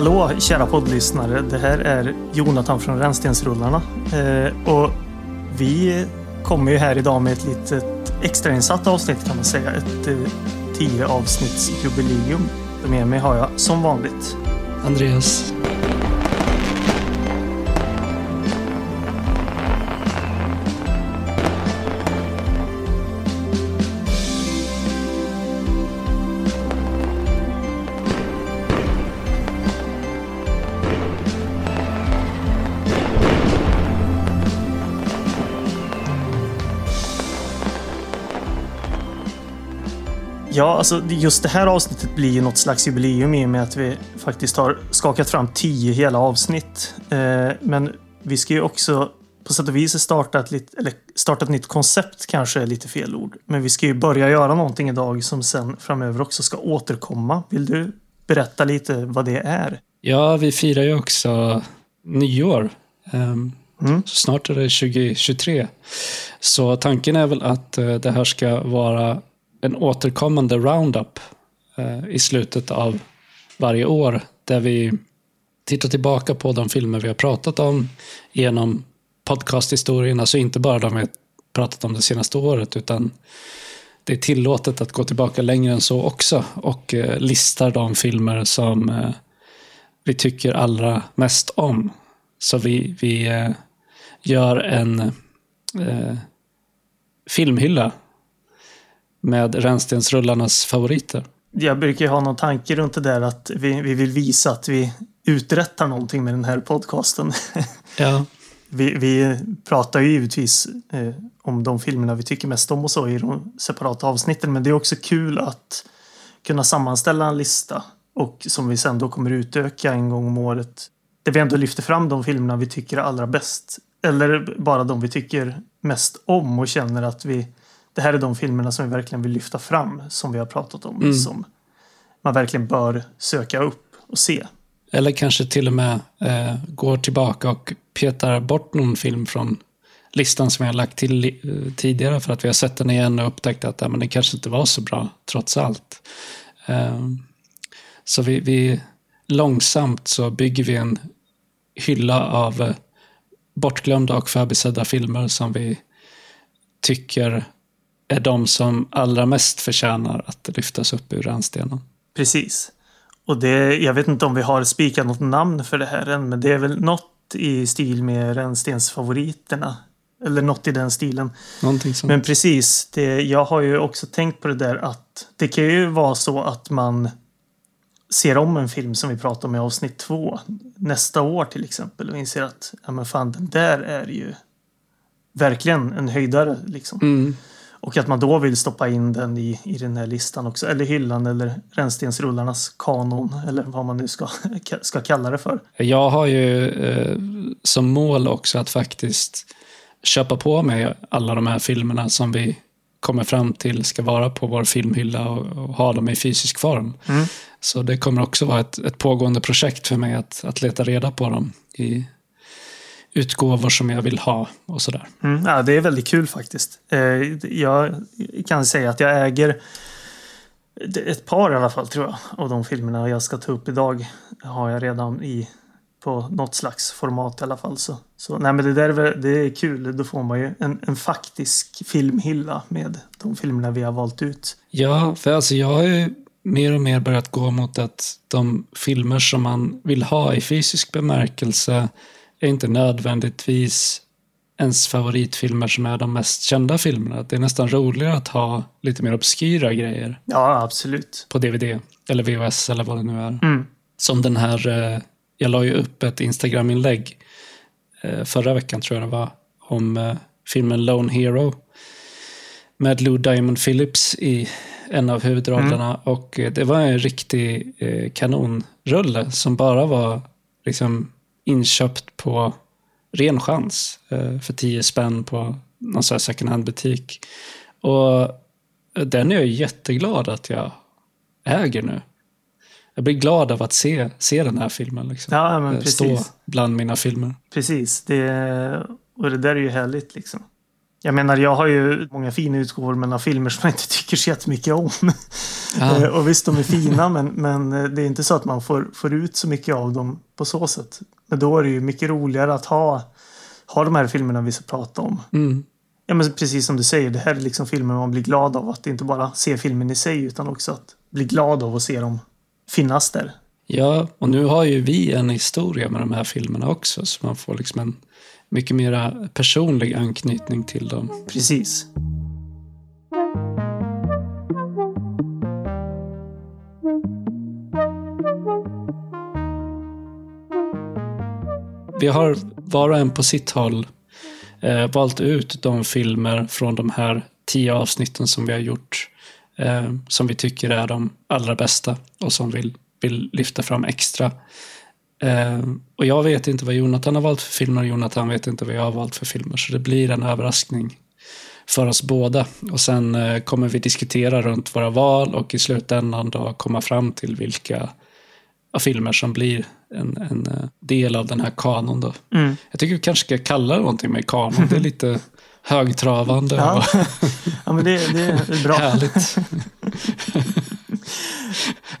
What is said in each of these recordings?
Hallå kära poddlyssnare. Det här är Jonathan från Rännstensrullarna. Eh, och vi kommer ju här idag med ett litet extrainsatt avsnitt kan man säga. Ett eh, tio avsnittsjubileum. Med mig har jag som vanligt Andreas. Alltså just det här avsnittet blir ju något slags jubileum i och med att vi faktiskt har skakat fram tio hela avsnitt. Eh, men vi ska ju också på sätt och vis starta ett, lit, eller starta ett nytt koncept kanske är lite fel ord. Men vi ska ju börja göra någonting idag som sen framöver också ska återkomma. Vill du berätta lite vad det är? Ja, vi firar ju också nyår. Um, mm. Snart är det 2023. Så tanken är väl att uh, det här ska vara en återkommande roundup uh, i slutet av varje år. Där vi tittar tillbaka på de filmer vi har pratat om genom podcasthistorien. Alltså inte bara de vi har pratat om det senaste året utan det är tillåtet att gå tillbaka längre än så också och eh, uh, listar de filmer som eh, vi tycker allra mest om. Så vi, vi gör en eh, filmhylla med Rännstensrullarnas favoriter. Jag brukar ha någon tanke runt det där att vi, vi vill visa att vi uträttar någonting med den här podcasten. Ja. vi, vi pratar ju givetvis eh, om de filmerna vi tycker mest om och så i de separata avsnitten. Men det är också kul att kunna sammanställa en lista och som vi sen då kommer utöka en gång om året. Där vi ändå lyfter fram de filmerna vi tycker är allra bäst. Eller bara de vi tycker mest om och känner att vi det här är de filmerna som vi verkligen vill lyfta fram som vi har pratat om. Mm. Som man verkligen bör söka upp och se. Eller kanske till och med eh, går tillbaka och petar bort någon film från listan som jag lagt till eh, tidigare för att vi har sett den igen och upptäckt att ja, men det kanske inte var så bra trots allt. Eh, så vi, vi, långsamt så bygger vi en hylla av eh, bortglömda och förbisedda filmer som vi tycker är de som allra mest förtjänar att lyftas upp ur rännstenen. Precis. Och det, jag vet inte om vi har spikat något namn för det här än, men det är väl något i stil med rännstensfavoriterna. Eller något i den stilen. Men precis, det, jag har ju också tänkt på det där att det kan ju vara så att man ser om en film som vi pratade om i avsnitt två nästa år till exempel och inser att ja men fan den där är ju verkligen en höjdare liksom. Mm. Och att man då vill stoppa in den i, i den här listan också. Eller hyllan eller Rännstensrullarnas kanon. Eller vad man nu ska, ska kalla det för. Jag har ju eh, som mål också att faktiskt köpa på mig alla de här filmerna som vi kommer fram till ska vara på vår filmhylla och, och ha dem i fysisk form. Mm. Så det kommer också vara ett, ett pågående projekt för mig att, att leta reda på dem i utgåvor som jag vill ha och sådär. Mm, ja, det är väldigt kul faktiskt. Eh, jag kan säga att jag äger ett par i alla fall tror jag av de filmerna jag ska ta upp idag. Har jag redan i på något slags format i alla fall. Så, så nej, men det där är, det är kul. Då får man ju en, en faktisk filmhylla med de filmerna vi har valt ut. Ja, för alltså jag har ju mer och mer börjat gå mot att de filmer som man vill ha i fysisk bemärkelse är inte nödvändigtvis ens favoritfilmer som är de mest kända filmerna. Det är nästan roligare att ha lite mer obskyra grejer. Ja, absolut. På DVD eller VHS eller vad det nu är. Mm. Som den här, eh, jag la ju upp ett Instagram-inlägg eh, förra veckan tror jag det var, om eh, filmen Lone Hero. Med Lou Diamond Phillips i en av huvudrollerna. Mm. Och det var en riktig kanonrulle som bara var liksom inköpt på ren chans för 10 spänn på någon sån här second hand-butik. Och den är jag jätteglad att jag äger nu. Jag blir glad av att se, se den här filmen. Liksom. Ja, men Stå bland mina filmer. Precis. Det, och det där är ju härligt liksom. Jag menar, jag har ju många fina utgåvor men av filmer som jag inte tycker så jättemycket om. Ja. och visst, de är fina men, men det är inte så att man får, får ut så mycket av dem på så sätt. Men då är det ju mycket roligare att ha, ha de här filmerna vi ska prata om. Mm. Ja, men precis som du säger, det här är liksom filmer man blir glad av. Att inte bara se filmen i sig utan också att bli glad av att se dem finnas där. Ja, och nu har ju vi en historia med de här filmerna också så man får liksom en mycket mera personlig anknytning till dem. Precis. Vi har var och en på sitt håll eh, valt ut de filmer från de här tio avsnitten som vi har gjort eh, som vi tycker är de allra bästa och som vi vill lyfta fram extra. Eh, och jag vet inte vad Jonathan har valt för filmer och Jonathan vet inte vad jag har valt för filmer. Så det blir en överraskning för oss båda. Och sen eh, kommer vi diskutera runt våra val och i slutändan då komma fram till vilka filmer som blir en, en eh, del av den här kanon. Då. Mm. Jag tycker vi kanske ska kalla det någonting med kanon. Det är lite högtravande. Ja, ja men det, det är bra. Härligt.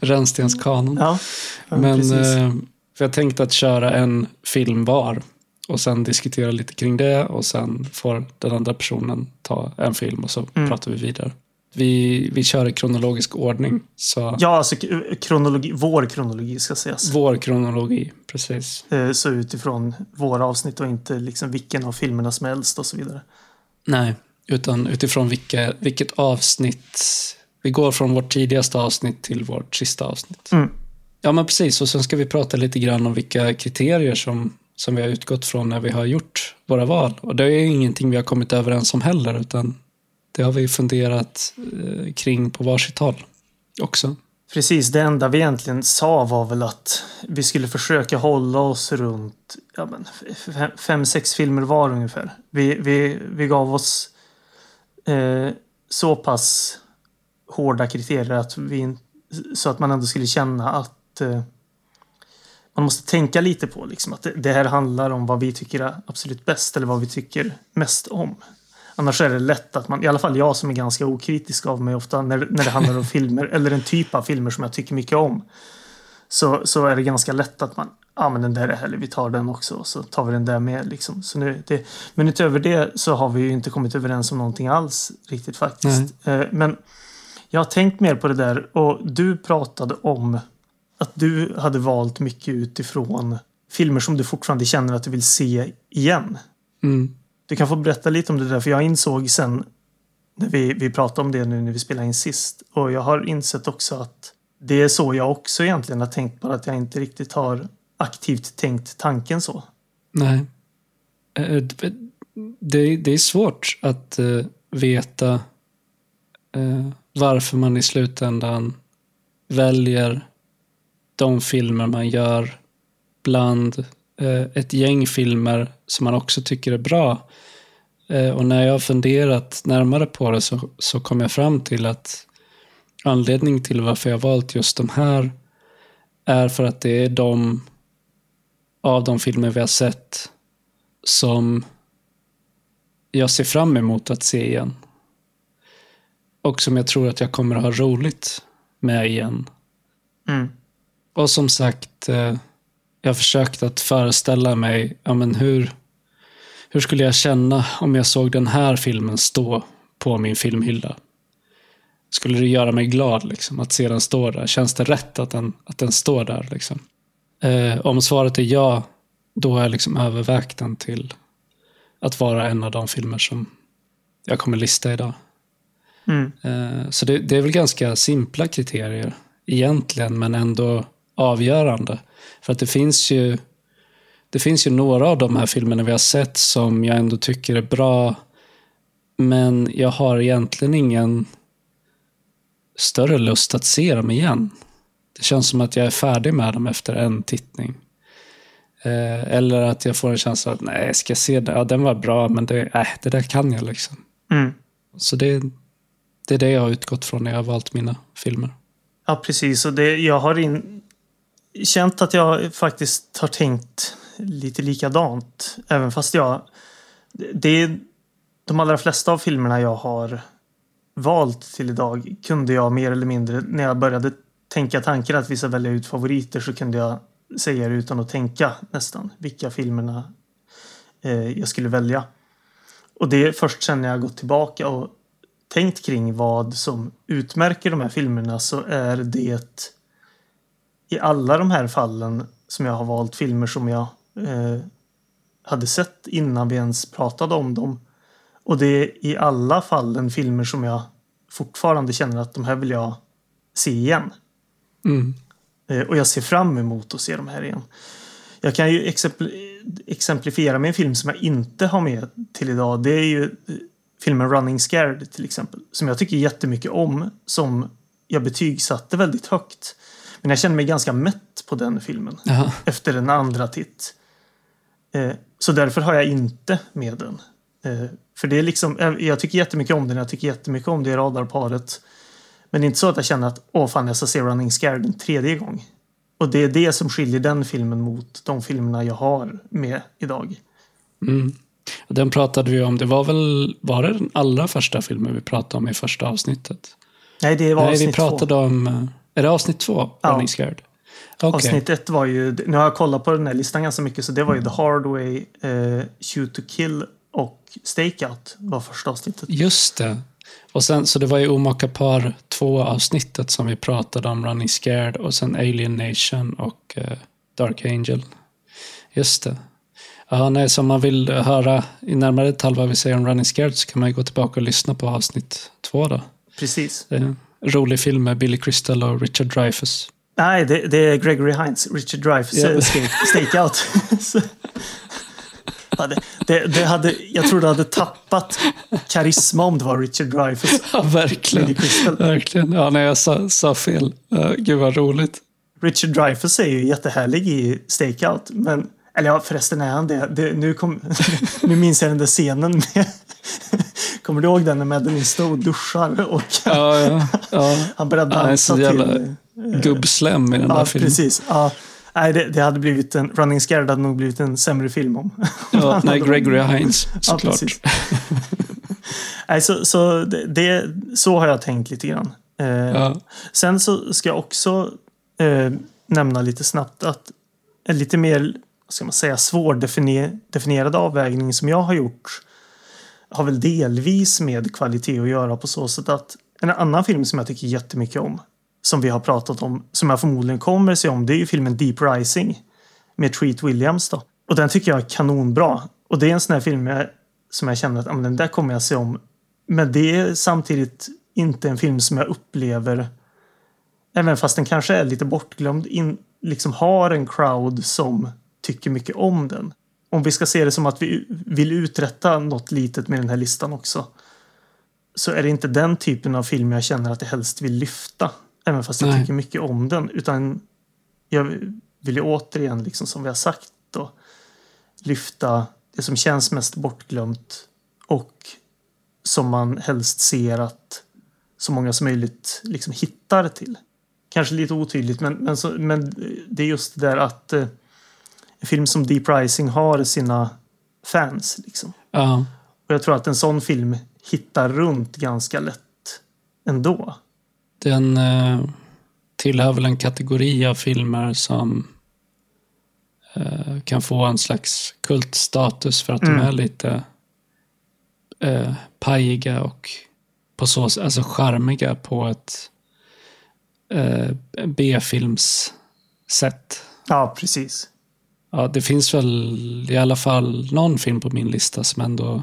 Rännstenskanon. Ja, ja, men eh, för jag tänkte att köra en film var och sen diskutera lite kring det och sen får den andra personen ta en film och så mm. pratar vi vidare. Vi, vi kör i kronologisk ordning. Så ja, alltså kronologi, vår kronologi ska sägas. Vår kronologi, precis. Eh, så utifrån våra avsnitt och inte liksom vilken av filmerna som helst och så vidare. Nej, utan utifrån vilka, vilket avsnitt. Vi går från vårt tidigaste avsnitt till vårt sista avsnitt. Mm. Ja, men precis. Och sen ska vi prata lite grann om vilka kriterier som, som vi har utgått från när vi har gjort våra val. Och det är ingenting vi har kommit överens om heller, utan det har vi funderat eh, kring på varsitt håll också. Precis, det enda vi egentligen sa var väl att vi skulle försöka hålla oss runt ja, men, fem, sex filmer var ungefär. Vi, vi, vi gav oss eh, så pass hårda kriterier att vi, så att man ändå skulle känna att eh, man måste tänka lite på liksom, att det, det här handlar om vad vi tycker är absolut bäst eller vad vi tycker mest om. Annars är det lätt att man, i alla fall jag som är ganska okritisk av mig ofta när, när det handlar om filmer eller en typ av filmer som jag tycker mycket om. Så, så är det ganska lätt att man, ja ah, men den där är härlig, vi tar den också och så tar vi den där med liksom. Så nu, det, men utöver det så har vi ju inte kommit överens om någonting alls riktigt faktiskt. Mm. Men jag har tänkt mer på det där och du pratade om att du hade valt mycket utifrån filmer som du fortfarande känner att du vill se igen. Mm. Du kan få berätta lite om det där, för jag insåg sen när vi, vi pratade om det nu när vi spelade in sist. Och jag har insett också att det är så jag också egentligen har tänkt, bara att jag inte riktigt har aktivt tänkt tanken så. Nej. Eh, det, det är svårt att eh, veta eh, varför man i slutändan väljer de filmer man gör bland ett gäng filmer som man också tycker är bra. Eh, och när jag har funderat närmare på det så, så kom jag fram till att anledningen till varför jag valt just de här är för att det är de av de filmer vi har sett som jag ser fram emot att se igen. Och som jag tror att jag kommer att ha roligt med igen. Mm. Och som sagt, eh, jag försökt att föreställa mig ja, men hur, hur skulle jag känna om jag såg den här filmen stå på min filmhylla? Skulle det göra mig glad liksom, att se den stå där? Känns det rätt att den, att den står där? Liksom? Eh, om svaret är ja, då har jag liksom övervägt den till att vara en av de filmer som jag kommer lista idag. Mm. Eh, så det, det, är väl ganska simpla kriterier egentligen, men ändå avgörande. För att det finns ju det finns ju några av de här filmerna vi har sett som jag ändå tycker är bra. Men jag har egentligen ingen större lust att se dem igen. Det känns som att jag är färdig med dem efter en tittning. Eh, eller att jag får en känsla att nej, ska jag se den? Ja, den var bra, men det, äh, det där kan jag liksom. Mm. Så det, det är det jag har utgått från när jag har valt mina filmer. Ja, precis. Och det, jag har in, känt att jag faktiskt har tänkt lite likadant. Även fast jag... Det, de allra flesta av filmerna jag har valt till idag kunde jag mer eller mindre, när jag började tänka tanken att vi ska välja ut favoriter så kunde jag säga det utan att tänka nästan vilka filmerna eh, jag skulle välja. Och det är först sen när jag gått tillbaka och tänkt kring vad som utmärker de här filmerna så är det i alla de här fallen som jag har valt filmer som jag eh, hade sett innan vi ens pratade om dem. Och det är i alla fallen filmer som jag fortfarande känner att de här vill jag se igen. Mm. Eh, och jag ser fram emot att se de här igen. Jag kan ju exemplifiera med en film som jag inte har med till idag. Det är ju eh, filmen Running Scared till exempel. Som jag tycker jättemycket om. Som jag betygsatte väldigt högt. Men jag känner mig ganska mätt på den filmen. Aha. Efter en andra titt. Eh, så därför har jag inte med den. För det är liksom, jag tycker jättemycket om den. Jag tycker jättemycket om det radarparet. Men det är inte så att jag känner att åh fan, jag ska se Running Scared en tredje gång. Och det är det som skiljer den filmen mot de filmerna jag har med idag. Mm. Den pratade vi om. Det var väl var det den allra första filmen vi pratade om i första avsnittet? Nej, det var Nej, avsnitt vi pratade två. om... Är det avsnitt två? Ja. Running Scared? Okej. Avsnitt ett var ju, nu har jag kollat på den här listan ganska mycket, så det var ju The Hard Way, eh, Shoot to Kill och Stakeout var första avsnittet. Just det. Och sen, så det var ju Omaka par 2 avsnittet som vi pratade om, Running Scared och sen Alien Nation och eh, Dark Angel. Just det. Ja, nej, så om man vill höra i närmare detalj vad vi säger om Running Scared så kan man ju gå tillbaka och lyssna på avsnitt 2 då. Precis. Det rolig film med Billy Crystal och Richard Dreyfuss. Nej, det, det är Gregory Hines, Richard Dreyfuss yeah. stake, Stakeout. Ja, det, det, det hade, jag tror det hade tappat karisma om det var Richard Dreyfuss. Ja, verkligen. Billy Crystal. Verkligen. Ja, nej, jag sa, sa fel. Uh, gud vad roligt. Richard Dreyfuss är ju jättehärlig i Stakeout. Men, eller ja, förresten är han det. det nu, kom, nu minns jag den där scenen med... Kommer du ihåg den när Madeleine Stowe duschar och Ja, ja, ja. han är dansa så jävla till... gubbslem i den där Ja, filmen. precis. Ja. Nej, det, det hade blivit en... Running Scared hade nog blivit en sämre film om. Ja, nej, Gregory Hines, Ja, såklart. precis. Nej, så, så, det, så har jag tänkt lite grann. Eh, Ja. Sen så ska jag också eh, nämna lite snabbt att en lite mer ska man säga, svårdefinierad avvägning som jag har gjort har väl delvis med kvalitet att göra på så sätt att en annan film som jag tycker jättemycket om som vi har pratat om, som jag förmodligen kommer se om, det är ju filmen Deep Rising med Treat Williams då. Och den tycker jag är kanonbra. Och det är en sån här film jag, som jag känner att ah, men den där kommer jag se om. Men det är samtidigt inte en film som jag upplever även fast den kanske är lite bortglömd, in, liksom har en crowd som tycker mycket om den. Om vi ska se det som att vi vill uträtta något litet med den här listan också. Så är det inte den typen av film jag känner att jag helst vill lyfta. Även fast jag Nej. tycker mycket om den. Utan jag vill ju återigen, liksom som vi har sagt då, lyfta det som känns mest bortglömt och som man helst ser att så många som möjligt liksom hittar till. Kanske lite otydligt, men, men, så, men det är just det där att eh, en film som Deep Rising har sina fans. Liksom. Ja, Och jag tror att en sån film hittar runt ganska lätt ändå. den eh, tillhör väl en kategori av filmer som eh, kan få en slags kultstatus för att Mm. de är lite eh, pajiga och på så alltså charmiga på ett eh, B-films sätt. Ja, precis. Ja, det finns väl i alla fall någon film på min lista som ändå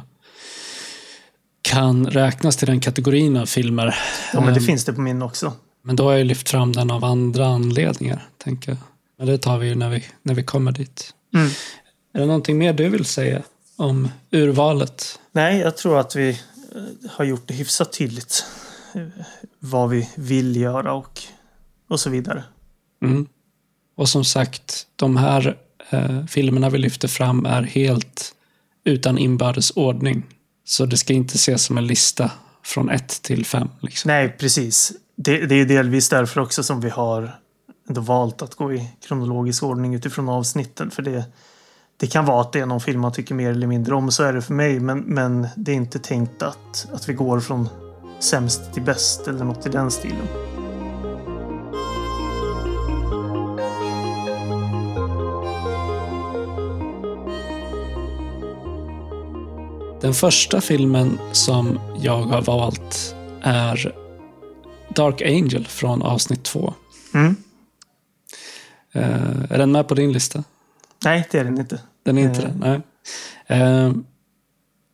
kan räknas till den kategorin av filmer. Ja, men det Ehm, finns det på min också. Men då har jag lyft fram den av andra anledningar, tänker jag. Men det tar vi ju när vi, när vi kommer dit. Mm. Är det någonting mer du vill säga om urvalet? Nej, jag tror att vi eh, har gjort det hyfsat tydligt eh, vad vi vill göra och, och så vidare. Mm. Och som sagt, de här eh, filmerna vi lyfter fram är helt utan inbördes ordning. Så det ska inte ses som en lista från ett till fem. Liksom. Nej, precis. Det, det är delvis därför också som vi har ändå valt att gå i kronologisk ordning utifrån avsnitten. För det, det kan vara att det är någon film man tycker mer eller mindre om. Så är det för mig. Men, men det är inte tänkt att, att vi går från sämst till bäst eller något i den stilen. Den första filmen som jag har valt är Dark Angel från avsnitt två. Mm. Uh, är den med på din lista? Nej, det är den inte. Den är inte uh. det? Nej. Uh,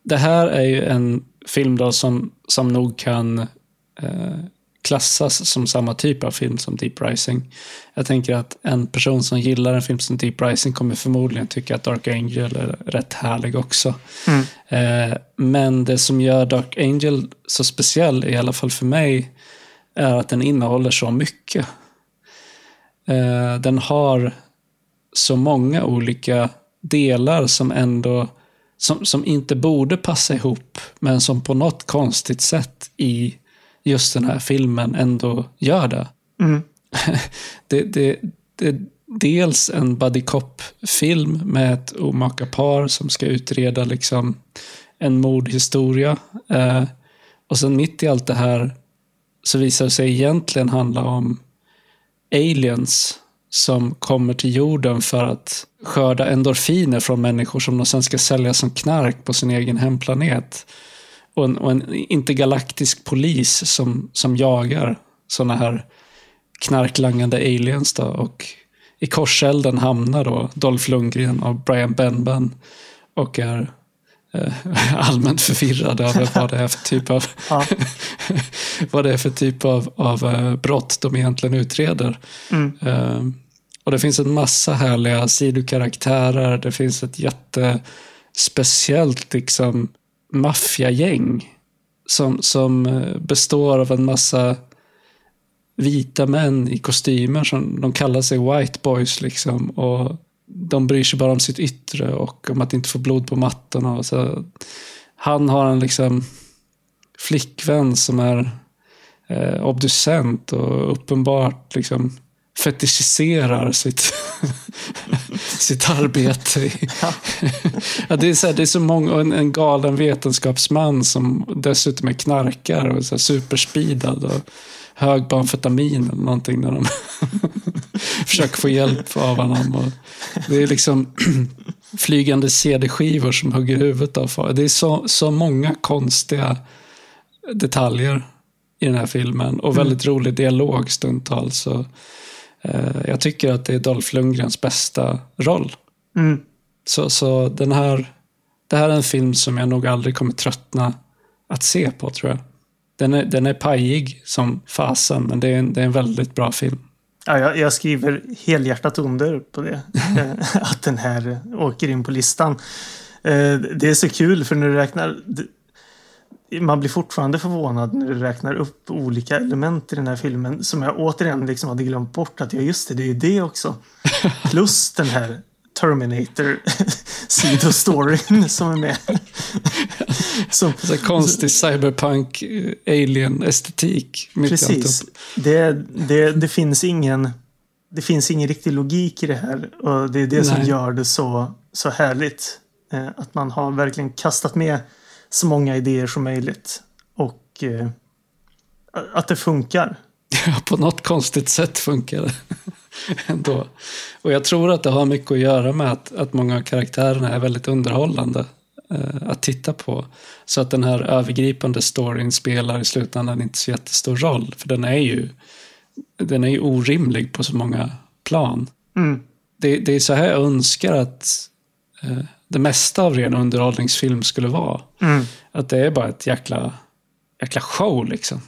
det här är ju en film då som, som nog kan klassas som samma typ av film som Deep Rising. Jag tänker att en person som gillar en film som Deep Rising kommer förmodligen tycka att Dark Angel är rätt härlig också. Mm. Eh, men det som gör Dark Angel så speciell, i alla fall för mig, är att den innehåller så mycket. Eh, den har så många olika delar som ändå som, som inte borde passa ihop, men som på något konstigt sätt i just den här filmen ändå gör det. Mm. det, det, det dels en buddy cop-film med ett omaka par som ska utreda liksom en mordhistoria. Eh, och sen mitt i allt det här så visar det sig egentligen handla om aliens som kommer till jorden för att skörda endorfiner från människor som de sen ska sälja som knark på sin egen hemplanet och en, och en intergalaktisk polis som, som jagar sådana här knarklangande aliens. Då. Och i korselden hamnar då Dolph Lundgren och Brian Benben och är eh, allmänt förvirrad över vad det är för typ av, vad det är för typ av, av uh, brott de egentligen utreder. Mm. Uh, och det finns en massa härliga sidokaraktärer. Det finns ett jättespeciellt liksom, maffiagäng som, som eh, består av en massa vita män i kostymer som de kallar sig white boys liksom. Och de bryr sig bara om sitt yttre och om att inte få blod på mattorna. Och så, han har en liksom flickvän som är eh, obducent och uppenbart liksom fetischiserar sitt, sitt arbete. Ja. det, är så här, det är så många, en, en galen vetenskapsman som dessutom är knarkare och så här superspeedad och hög på amfetamin eller någonting när de försöker få hjälp av honom. Och det är liksom flygande CD-skivor som hugger huvudet av folk. Det är så, så många konstiga detaljer i den här filmen och väldigt mm. rolig dialog stundtals. Och, jag tycker att det är Dolph Lundgrens bästa roll. Mm. Så, så den här, det här är en film som jag nog aldrig kommer tröttna att se på, tror jag. Den är, den är pajig som fasen, men det är en, det är en väldigt bra film. Ja, jag, jag skriver helhjärtat under på det. Eh, att den här åker in på listan. Eh, det är så kul för när du räknar man blir fortfarande förvånad när du räknar upp olika element i den här filmen som jag återigen liksom hade glömt bort att ja just det, det är ju det också. Plus den här Terminator sidostoryn som är med. som, så konstig cyberpunk eh, alien estetik. Precis. Det, det, det, finns ingen det finns ingen riktig logik i det här och det är det Nej. som gör det så, så härligt. Eh, att man har verkligen kastat med så många idéer som möjligt. Och eh, att det funkar. Ja, på något konstigt sätt funkar det ändå. Och jag tror att det har mycket att göra med att, att många av karaktärerna är väldigt underhållande eh, att titta på. Så att den här övergripande storyn spelar i slutändan inte så jättestor roll. För den är ju, den är ju orimlig på så många plan. Mm. Det, det, är så här jag önskar att eh, det mesta av ren underhållningsfilm skulle vara. Mm. Att det är bara ett jäkla, jäkla show liksom.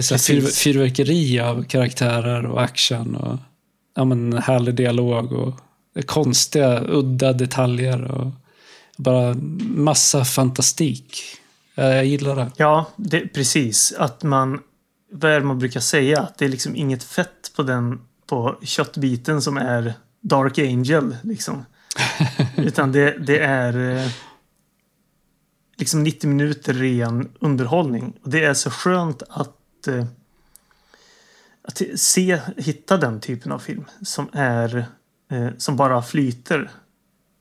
Så fyr, fyrverkeri av karaktärer och action och ja, men, härlig dialog och konstiga, udda detaljer och bara massa fantastik. Jag gillar det. Ja, det, precis. Att man, vad är det man brukar säga? Att det är liksom inget fett på den på köttbiten som är Dark Angel. Liksom. Utan det, det är eh, liksom 90 minuter ren underhållning. Och det är så skönt att, eh, att se, hitta den typen av film som är eh, som bara flyter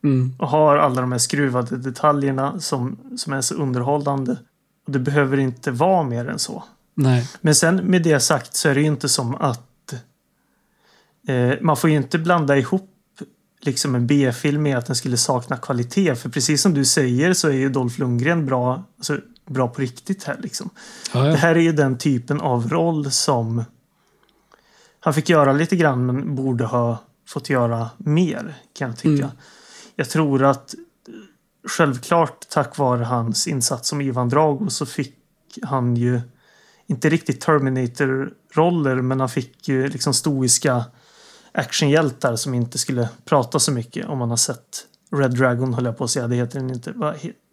Mm. Och har alla de här skruvade detaljerna som, som är så underhållande. Och det behöver inte vara mer än så. Nej. Men sen med det sagt så är det ju inte som att eh, man får ju inte blanda ihop liksom en B-film med att den skulle sakna kvalitet. För precis som du säger så är ju Dolph Lundgren bra, alltså, bra på riktigt här liksom. Ja, Det ja. här är ju den typen av roll som han fick göra lite grann men borde ha fått göra mer kan jag tycka. Mm. Jag tror att självklart tack vare hans insats som Ivan Drago så fick han ju inte riktigt Terminator-roller men han fick ju liksom stoiska actionhjältar som inte skulle prata så mycket om man har sett Red Dragon höll jag på att säga. Det heter den inte.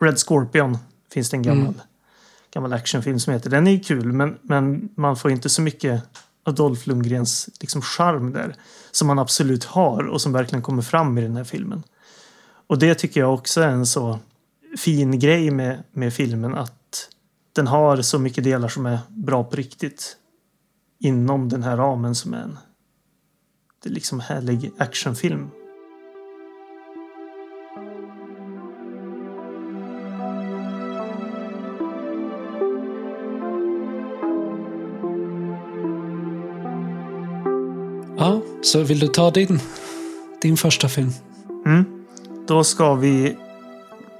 Red Scorpion finns det en gammal, Mm. gammal actionfilm som heter. Den är ju kul men, men man får inte så mycket av Dolph Lundgrens liksom charm där. Som man absolut har och som verkligen kommer fram i den här filmen. Och det tycker jag också är en så fin grej med, med filmen att den har så mycket delar som är bra på riktigt inom den här ramen som är en det är liksom härlig actionfilm. ja, så vill du ta din, din första film? Mm. Då ska vi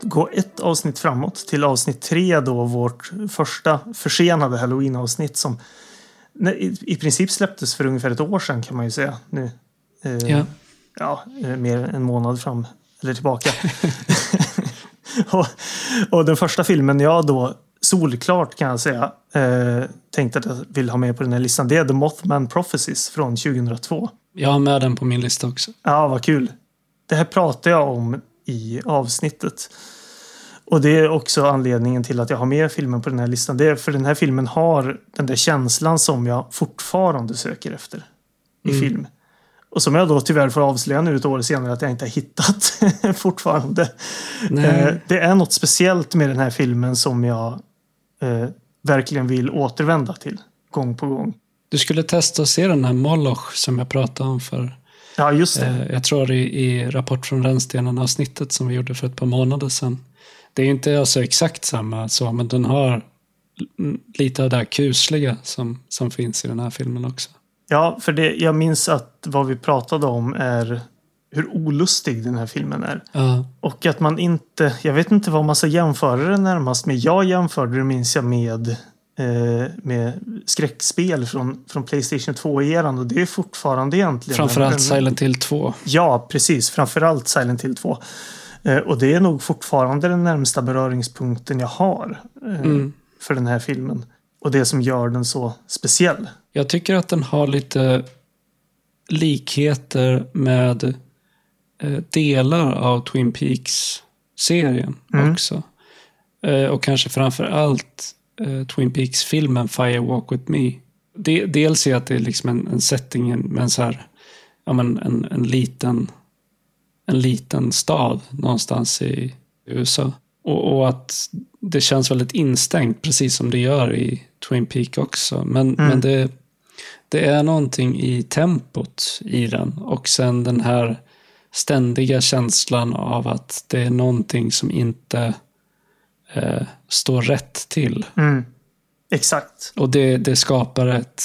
gå ett avsnitt framåt till avsnitt tre då, vårt första försenade halloween-avsnitt som i, princip släpptes för ungefär ett år sedan kan man ju säga nu. Eh, Ja. ja, eh, mer än en månad fram eller tillbaka. och, och den första filmen jag då solklart kan jag säga eh, tänkte att jag vill ha med på den här listan. Det är The Mothman Prophecies från 2002. Jag har med den på min lista också. Ja, vad kul. Det här pratar jag om i avsnittet. Och det är också anledningen till att jag har med filmen på den här listan. Det är för den här filmen har den där känslan som jag fortfarande söker efter i Mm. film. Och som jag då tyvärr får avslöja nu ett år senare att jag inte har hittat fortfarande. Eh, det är något speciellt med den här filmen som jag eh, verkligen vill återvända till gång på gång. Du skulle testa att se den här Moloch som jag pratade om för, Ja, just det. eh, jag tror i, i Rapport från rännstenen avsnittet som vi gjorde för ett par månader sedan. Det är inte alltså exakt samma så, men den har lite av det här kusliga som, som finns i den här filmen också. Ja, för det, jag minns att vad vi pratade om är hur olustig den här filmen är. Ja, Och att man inte, jag vet inte vad man ska jämföra det närmast med. Jag jämförde det minns jag med, eh, med skräckspel från, från Playstation 2-eran och det är fortfarande egentligen... framförallt en- Silent Hill 2. Ja, precis. Framförallt Silent Hill 2. Eh, och det är nog fortfarande den närmsta beröringspunkten jag har eh, Mm. för den här filmen. Och det som gör den så speciell. Jag tycker att den har lite likheter med eh, delar av Twin Peaks-serien Mm. också. Och kanske framför allt Twin Peaks-filmen Fire Walk With Me. De, dels är att det är liksom en, en setting med en, så här, ja, men en, en, liten, en liten stad någonstans i USA. Och, och att det känns väldigt instängt, precis som det gör i Twin Peaks också. Men, Mm. men det, det är någonting i tempot i den. Och sen den här ständiga känslan av att det är någonting som inte eh, står rätt till. Mm. Exakt. Och det, det skapar ett,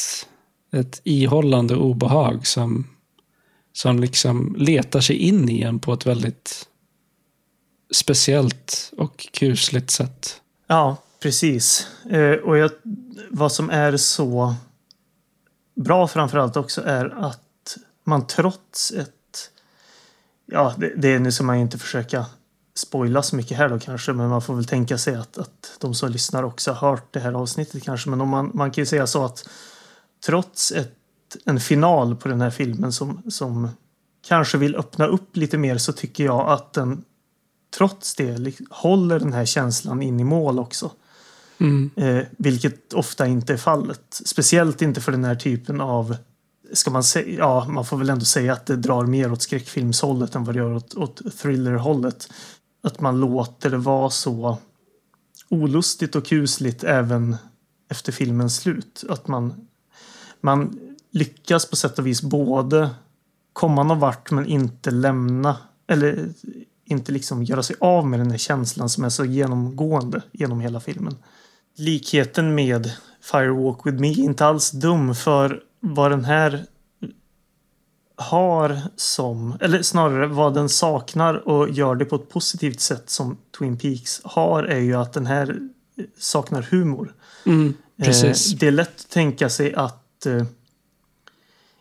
ett ihållande obehag som, som liksom letar sig in i en på ett väldigt speciellt och kusligt sätt. Ja, precis. Eh, och jag, vad som är så bra framförallt också är att man trots ett... Ja, det, det är nu som man inte försöka spoila så mycket här då kanske, men man får väl tänka sig att, att de som lyssnar också har hört det här avsnittet kanske. Men om man, man kan ju säga så att trots ett, en final på den här filmen som, som kanske vill öppna upp lite mer så tycker jag att den trots det håller den här känslan in i mål också. Mm. Eh, vilket ofta inte är fallet. Speciellt inte för den här typen av Ska man säga, ja, man får väl ändå säga att det drar mer åt skräckfilmshållet än vad det gör åt, åt thrillerhållet. Att man låter det vara så olustigt och kusligt även efter filmens slut. Att man, man lyckas på sätt och vis både komma någon vart men inte lämna eller inte liksom göra sig av med den här känslan som är så genomgående genom hela filmen. Likheten med Firewalk with me är inte alls dum för vad den här har som, eller snarare vad den saknar och gör det på ett positivt sätt som Twin Peaks har är ju att den här saknar humor. Mm, precis. Eh, det är lätt att tänka sig att eh,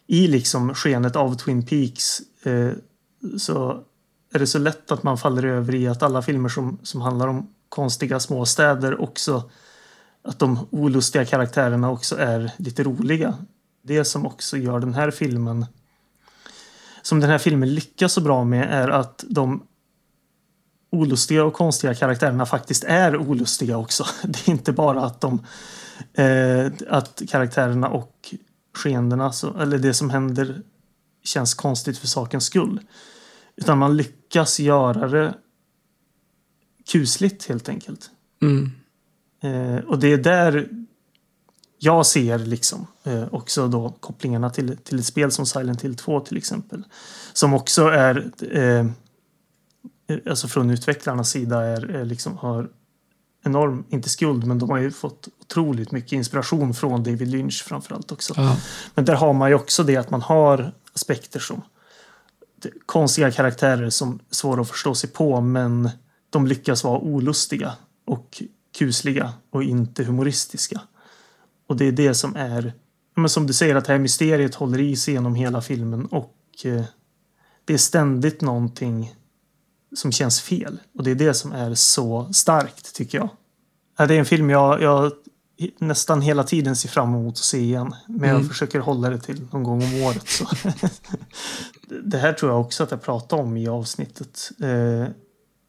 i liksom skenet av Twin Peaks eh, så är det så lätt att man faller över i att alla filmer som, som handlar om konstiga småstäder också att de olustiga karaktärerna också är lite roliga. Det som också gör den här filmen som den här filmen lyckas så bra med är att de olustiga och konstiga karaktärerna faktiskt är olustiga också. Det är inte bara att de eh, att karaktärerna och skeendena, eller det som händer känns konstigt för sakens skull. Utan man lyckas göra det kusligt helt enkelt. Mm. Eh, och det är där jag ser liksom eh, också då kopplingarna till, till ett spel som Silent Hill 2 till exempel. Som också är, eh, alltså från utvecklarnas sida, är, är liksom har enorm, inte skuld, men de har ju fått otroligt mycket inspiration från David Lynch framförallt också. Ja. Men där har man ju också det att man har aspekter som konstiga karaktärer som är svåra att förstå sig på, men de lyckas vara olustiga och kusliga och inte humoristiska. Och det är det som är, men som du säger, att det här mysteriet håller i sig genom hela filmen och eh, det är ständigt någonting som känns fel. Och det är det som är så starkt, tycker jag. Det är en film jag, jag nästan hela tiden ser fram emot att se igen. Men jag mm. försöker hålla det till någon gång om året. Så. det här tror jag också att jag pratade om i avsnittet. Eh,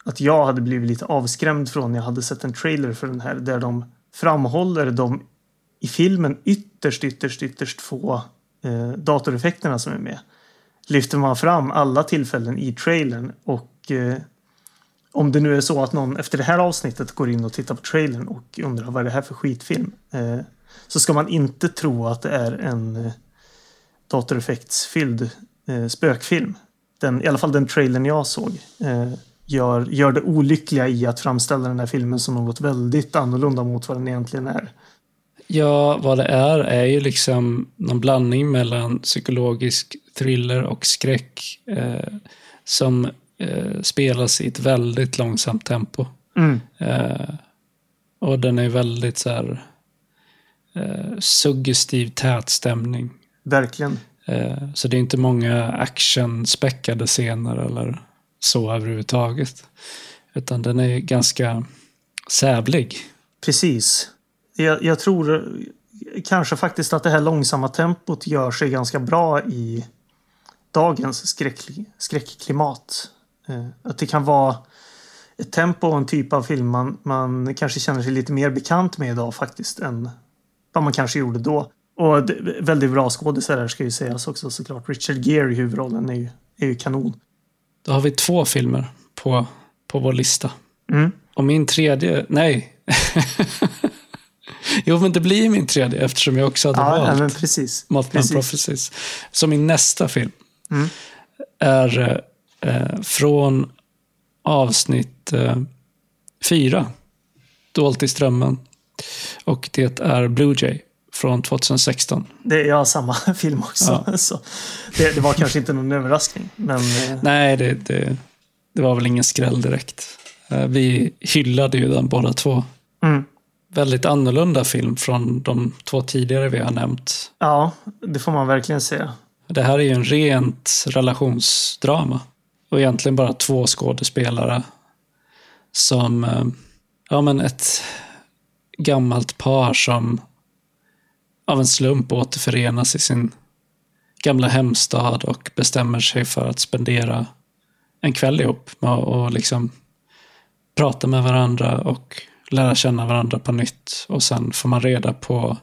att jag hade blivit lite avskrämd från när jag hade sett en trailer för den här där de framhåller de i filmen ytterst, ytterst, ytterst få eh, datoreffekterna som är med. Lyfter man fram alla tillfällen i trailern och eh, om det nu är så att någon efter det här avsnittet går in och tittar på trailern och undrar vad är det här för skitfilm? Eh, så ska man inte tro att det är en eh, datoreffektsfylld eh, spökfilm. Den, I alla fall den trailern jag såg. Eh, gör, gör det olyckliga i att framställa den här filmen som något väldigt annorlunda mot vad den egentligen är. Ja, vad det är är ju liksom någon blandning mellan psykologisk thriller och skräck eh, som eh, spelas i ett väldigt långsamt tempo. Mm. Eh, och den är väldigt så här eh, suggestiv, tät stämning. Verkligen. Eh, så det är inte många actionspäckade scener eller så överhuvudtaget. Utan den är ganska sävlig. Precis. Jag, jag, tror kanske faktiskt att det här långsamma tempot gör sig ganska bra i dagens skräck, skräckklimat. Eh, att det kan vara ett tempo och en typ av film man, man kanske känner sig lite mer bekant med idag faktiskt än vad man kanske gjorde då. Och det, väldigt bra skådisar här ska ju sägas också såklart. Richard Gere i huvudrollen är ju, är ju kanon. Då har vi två filmer på, på vår lista. Mm. Och min tredje, nej. jo, men det blir min tredje eftersom jag också hade ja, valt men precis. Mothman Prophecies. Så min nästa film mm. är eh, från avsnitt eh, fyra, Dolt i strömmen. Och det är Blue Jay från 2016. Det är jag samma film också. Ja. Så det, det, var kanske inte någon överraskning. Men... Eh, Nej, det, det, det var väl ingen skräll direkt. Eh, vi hyllade ju den båda två. Mm. Väldigt annorlunda film från de två tidigare vi har nämnt. Ja, det får man verkligen säga. Det här är ju en rent relationsdrama. Och egentligen bara två skådespelare som, eh, ja men ett gammalt par som av en slump återförenas i sin gamla hemstad och bestämmer sig för att spendera en kväll ihop och liksom prata med varandra och lära känna varandra på nytt. Och sen får man reda på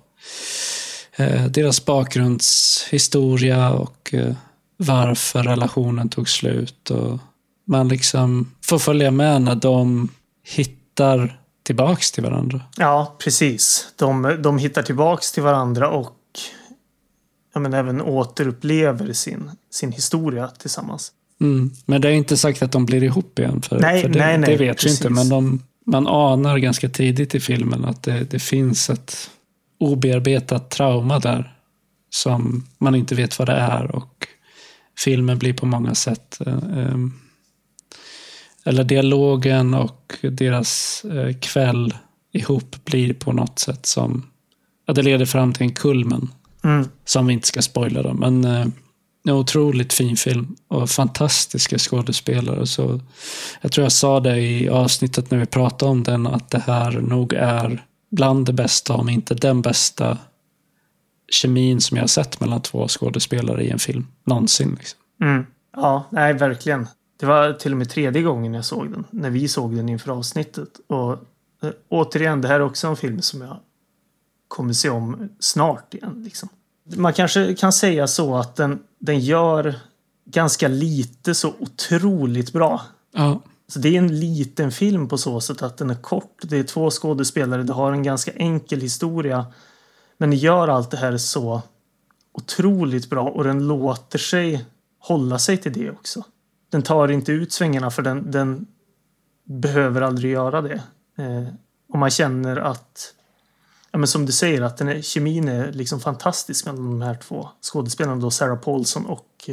eh, deras bakgrundshistoria och eh, varför relationen tog slut. Och man liksom får följa med när de hittar tillbaks till varandra. Ja, precis. De, de hittar tillbaks till varandra och ja, men även återupplever sin, sin historia tillsammans. Mm. Men det är inte sagt att de blir ihop igen. För, Nej, för det, nej, nej, det vet precis. vi inte. Men de, man anar ganska tidigt i filmen att det, det finns ett obearbetat trauma där. Som man inte vet vad det är. Och filmen blir på många sätt eh, eh, eller dialogen och deras eh, kväll ihop blir på något sätt som ja, det leder fram till en kulmen. Mm. Som vi inte ska spoila då. Men en otroligt fin film och fantastiska skådespelare. Så jag tror jag sa det i avsnittet när vi pratade om den att det här nog är bland det bästa, om inte den bästa kemin som jag har sett mellan två skådespelare i en film någonsin. Liksom. Mm. Ja, nej, verkligen. Det var till och med tredje gången jag såg den. När vi såg den inför avsnittet. Och eh, återigen, det här är också en film som jag kommer se om snart igen. Liksom. Man kanske kan säga så att den, den gör ganska lite så otroligt bra. Ja, Så det är en liten film på så sätt att den är kort. Det är två skådespelare. Det har en ganska enkel historia. Men den gör allt det här så otroligt bra och den låter sig hålla sig till det också. Den tar inte ut svängarna för den, den behöver aldrig göra det. Eh, och man känner att, ja, men som du säger, att den är, kemin är liksom fantastisk mellan de här två skådespelarna. Då Sarah Paulson och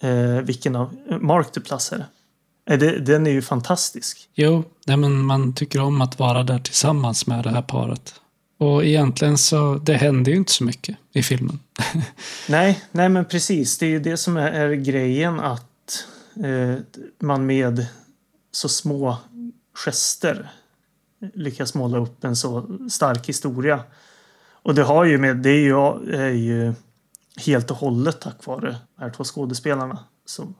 eh, vilken av Mark Duplass är det? Eh, det? Den är ju fantastisk. jo, nej, men man tycker om att vara där tillsammans med det här paret. Och egentligen så, det händer ju inte så mycket i filmen. Nej, nej men precis. Det är ju det som är, är grejen att eh, man med så små gester lyckas måla upp en så stark historia. Och det har ju med, det är ju, är ju helt och hållet tack vare de här två skådespelarna som,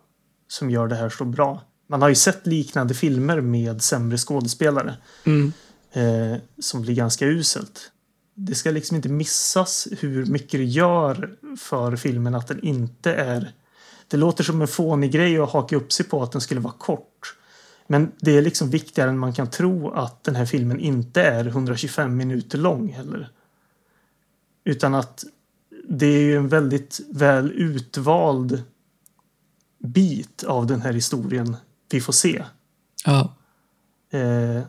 som gör det här så bra. Man har ju sett liknande filmer med sämre skådespelare Mm. Eh, som blir ganska uselt. Det ska liksom inte missas hur mycket det gör för filmen att den inte är... Det låter som en fånig grej att haka upp sig på att den skulle vara kort. Men det är liksom viktigare än man kan tro att den här filmen inte är 125 minuter lång heller. Utan att det är ju en väldigt väl utvald bit av den här historien vi får se. Ja, Eh,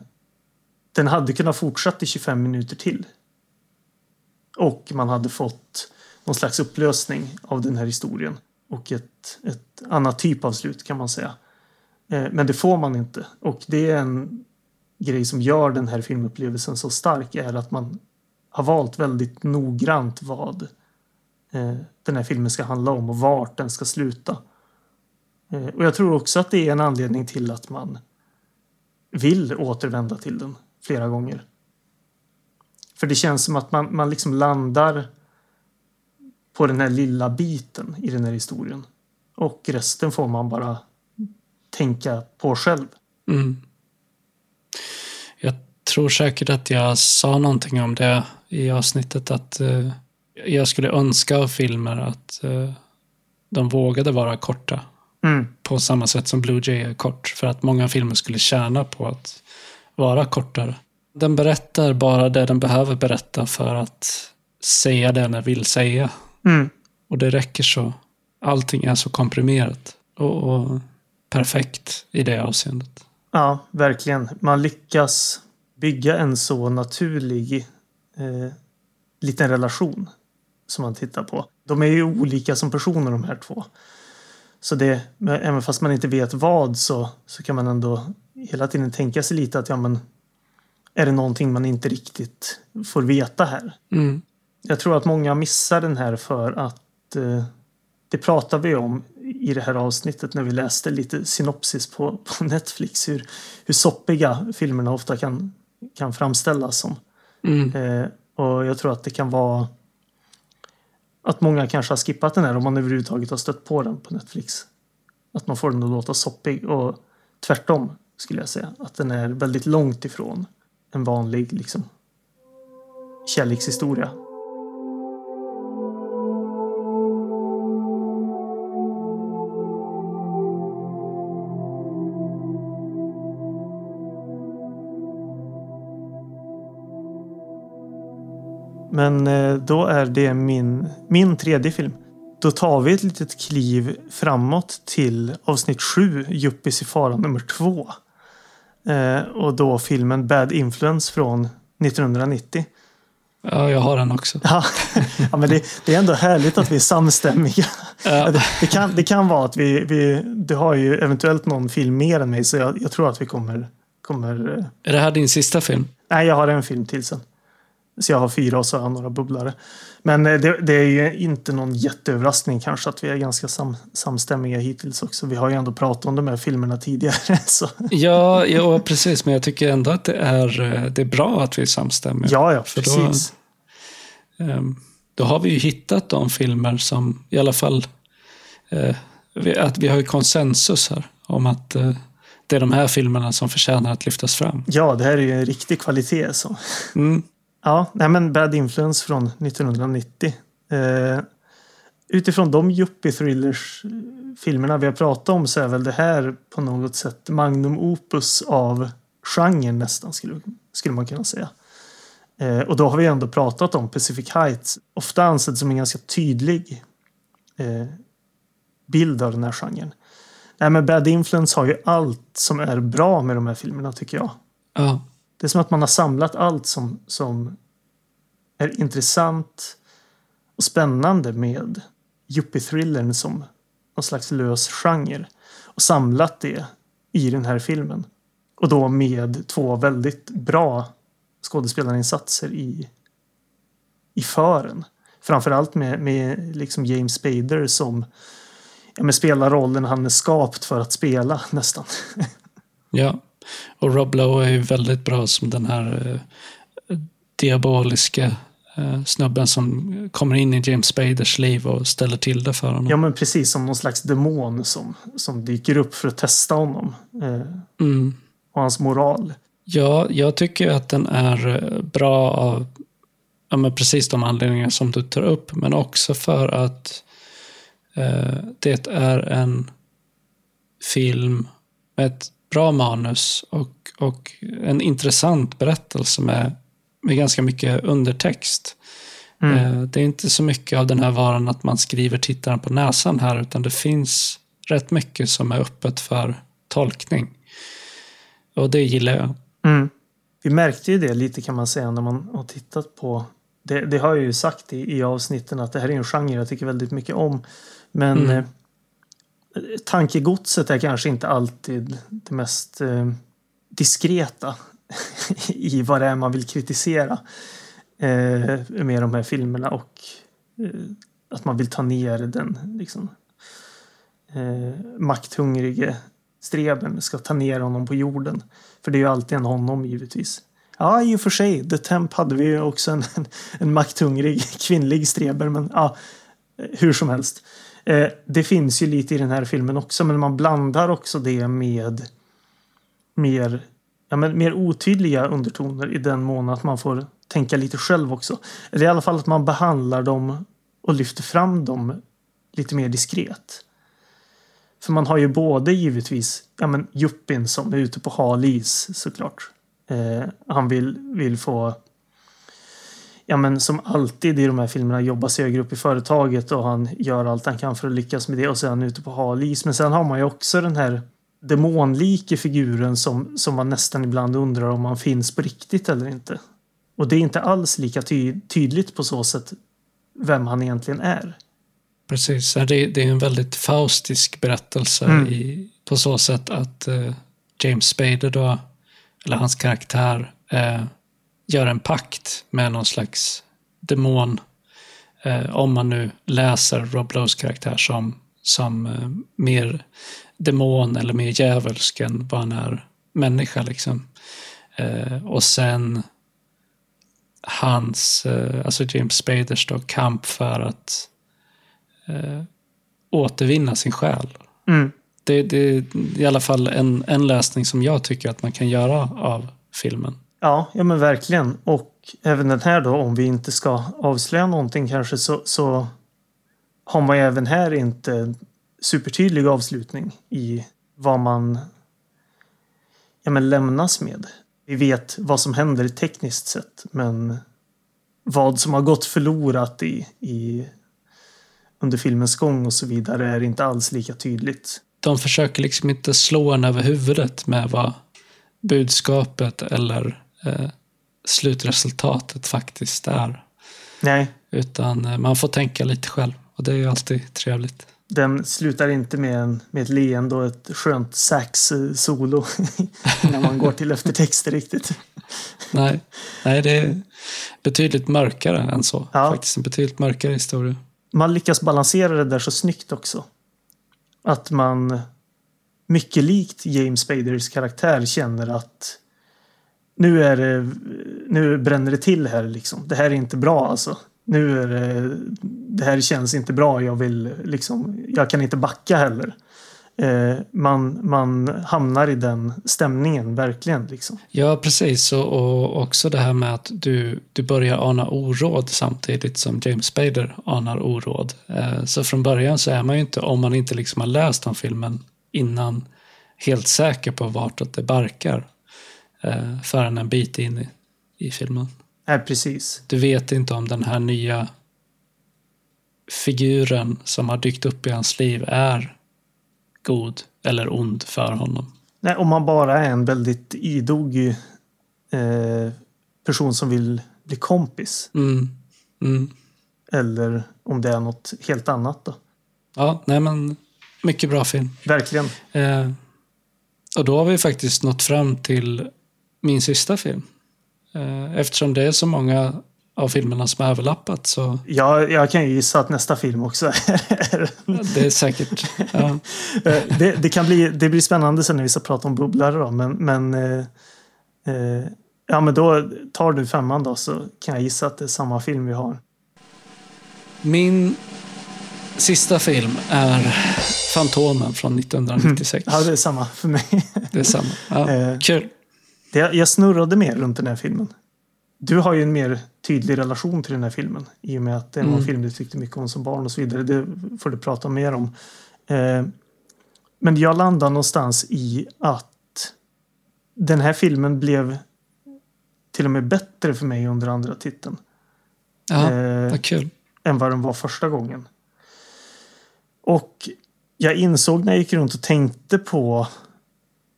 den hade kunnat fortsätta i 25 minuter till. Och man hade fått någon slags upplösning av den här historien. Och ett, ett annat typ av slut kan man säga. Eh, men det får man inte. Och det är en grej som gör den här filmupplevelsen så stark är att man har valt väldigt noggrant vad eh, den här filmen ska handla om och vart den ska sluta. Eh, och jag tror också att det är en anledning till att man vill återvända till den flera gånger. För det känns som att man, man liksom landar på den här lilla biten i den här historien. Och resten får man bara tänka på själv. Mm. Jag tror säkert att jag sa någonting om det i avsnittet att eh, jag skulle önska av filmer att eh, de vågade vara korta Mm. på samma sätt som Blue Jay är kort. För att många filmer skulle tjäna på att vara kortare. Den berättar bara det den behöver berätta för att säga det den vill säga. Mm. Och det räcker så. Allting är så komprimerat och, och perfekt i det avseendet. Ja, verkligen. Man lyckas bygga en så naturlig eh, liten relation som man tittar på. De är ju olika som personer de här två. Så det, även fast man inte vet vad så, så kan man ändå hela tiden tänka sig lite att ja men är det någonting man inte riktigt får veta här? Mm. Jag tror att många missar den här för att eh, det pratar vi om i det här avsnittet när vi läste lite synopsis på, på Netflix. Hur, hur soppiga filmerna ofta kan, kan framställas som. Mm. Eh, och jag tror att det kan vara att många kanske har skippat den här om man överhuvudtaget har stött på den på Netflix. Att man får den att låta soppig och tvärtom skulle jag säga. Att den är väldigt långt ifrån en vanlig liksom kärlekshistoria. Men eh, då är det min, min tredje film. Då tar vi ett litet kliv framåt till avsnitt 7, Juppis i fara nummer 2. Eh, och då filmen Bad Influence från 1990. Ja, jag har den också. Ja, ja men det, det, är ändå härligt att vi är samstämmiga. Ja. Det, det, kan, det kan vara att vi, vi... Du har ju eventuellt någon film mer än mig, så jag, jag tror att vi kommer, kommer... Eh, är det här din sista film? Nej, jag har en film till sen. Så jag har fyra och så har jag några bubblare. Men eh, det, det, är ju inte någon jätteöverraskning kanske att vi är ganska sam, samstämmiga hittills också. Vi har ju ändå pratat om de här filmerna tidigare. Så. Ja, ja, precis. Men jag tycker ändå att det är, eh, det är bra att vi är samstämmiga. Ja, ja, precis. Då, ehm, då har vi ju hittat de filmer som i alla fall eh, att vi har konsensus här om att det är de här filmerna som förtjänar att lyftas fram. Ja, det här är ju en riktig kvalitet. Så. Mm. Ja, nej men Bad Influence från 1990. Eh, utifrån de yuppie-thrillers-filmerna vi har pratat om så är väl det här på något sätt magnum opus av genren nästan skulle, skulle man kunna säga. Eh, och då har vi ändå pratat om Pacific Heights, ofta ansedd som en ganska tydlig eh, bild av den här genren. Nej, men Bad Influence har ju allt som är bra med de här filmerna tycker jag. Ja. Det är som att man har samlat allt som, som är intressant och spännande med yuppie-thrillern som någon slags lös genre och samlat det i den här filmen. Och då med två väldigt bra skådespelarinsatser i, i fören. Framförallt med, med liksom James Spader som ja, spelar rollen han är skapt för att spela nästan. Ja. Och Rob Lowe är ju väldigt bra som den här eh, diaboliska eh, snubben som kommer in i James Spaders liv och ställer till det för honom. Ja, men precis som någon slags demon som, som dyker upp för att testa honom. Eh, mm. Och hans moral. Ja, jag tycker att den är bra av ja, men precis de anledningar som du tar upp, men också för att eh, det är en film med ett bra manus och, och en intressant berättelse med, med ganska mycket undertext. Mm. Eh, det är inte så mycket av den här varan att man skriver tittaren på näsan här, utan det finns rätt mycket som är öppet för tolkning. Och det gillar jag. Mm. Vi märkte ju det lite kan man säga när man har tittat på det, det har jag ju sagt i, i avsnitten att det här är en genre jag tycker väldigt mycket om. Men mm. Tankegodset är kanske inte alltid det mest eh, diskreta i vad det är man vill kritisera eh, med de här filmerna och eh, att man vill ta ner den liksom, eh, makthungrige streben ska ta ner honom på jorden. För det är ju alltid en honom givetvis. Ja, i och för sig. The Temp hade vi ju också en, en, en makthungrig kvinnlig streber, men ja, hur som helst. Eh, det finns ju lite i den här filmen också, men man blandar också det med mer, ja, men mer otydliga undertoner i den mån att man får tänka lite själv också. Eller i alla fall att man behandlar dem och lyfter fram dem lite mer diskret. För man har ju både givetvis ja, men Juppin som är ute på hal is såklart. Eh, han vill, vill få ja, men som alltid i de här filmerna jobbar sig högre upp i företaget och han gör allt han kan för att lyckas med det och han ute på hal is. Men sen har man ju också den här demonlike figuren som, som man nästan ibland undrar om han finns på riktigt eller inte. Och det är inte alls lika ty tydligt på så sätt vem han egentligen är. Precis, det är, en väldigt faustisk berättelse mm. i, på så sätt att uh, James Spader då, eller hans karaktär, uh, gör en pakt med någon slags demon. Eh, om man nu läser Rob Lows karaktär som, som eh, mer demon eller mer djävulsk än vad han är människa. Liksom. Eh, och sen hans, eh, alltså James Spaders då, kamp för att eh, återvinna sin själ. Mm. Det, det är i alla fall en, en läsning som jag tycker att man kan göra av filmen. Ja, ja men verkligen. Och även den här då, om vi inte ska avslöja någonting kanske, så, så har man ju även här inte supertydlig avslutning i vad man ja, men lämnas med. Vi vet vad som händer tekniskt sett, men vad som har gått förlorat i, i under filmens gång och så vidare är inte alls lika tydligt. De försöker liksom inte slå en över huvudet med vad budskapet eller eh, slutresultatet faktiskt är. Nej. Utan eh, man får tänka lite själv och det är ju alltid trevligt. Den slutar inte med, en, med ett leende och ett skönt sax-solo när man går till eftertexter riktigt. Nej, nej, det är betydligt mörkare än så. Ja. Faktiskt en betydligt mörkare historia. Man lyckas balansera det där så snyggt också. Att man, mycket likt James Spaders karaktär, känner att nu, är det, nu bränner det till här liksom. Det här är inte bra alltså. Nu är det, det här känns inte bra. Jag vill liksom, jag kan inte backa heller. Eh, man, man hamnar i den stämningen verkligen liksom. Ja, precis. Och, och också det här med att du, du börjar ana oråd samtidigt som James Spader anar oråd. Eh, så från början så är man ju inte, om man inte liksom har läst om filmen innan, helt säker på vartåt det barkar. Eh, förrän en bit in i, i filmen. Nej, precis. Du vet inte om den här nya figuren som har dykt upp i hans liv är god eller ond för honom. Nej, om man bara är en väldigt idog eh, person som vill bli kompis. Mm. Mm. Eller om det är något helt annat då. Ja, nej men mycket bra film. Verkligen. Eh, och då har vi faktiskt nått fram till min sista film. Eh, eftersom det är så många av filmerna som har överlappat så Ja, jag kan ju gissa att nästa film också är... det är säkert... Ja. Eh, det, det, kan bli, det blir spännande sen när vi ska prata om bubblare då, men, men eh, eh, Ja, men då tar du femman då så kan jag gissa att det är samma film vi har. Min sista film är Fantomen från 1996. Ja, det är samma för mig. Det är samma. Ja, kul. Det, jag snurrade mer runt den här filmen. Du har ju en mer tydlig relation till den här filmen i och med att det var en Mm. film du tyckte mycket om som barn och så vidare. Det får du prata mer om. Eh, men jag landade någonstans i att den här filmen blev till och med bättre för mig under andra titeln. Ja, Eh, vad kul. än vad den var första gången. Och jag insåg när jag gick runt och tänkte på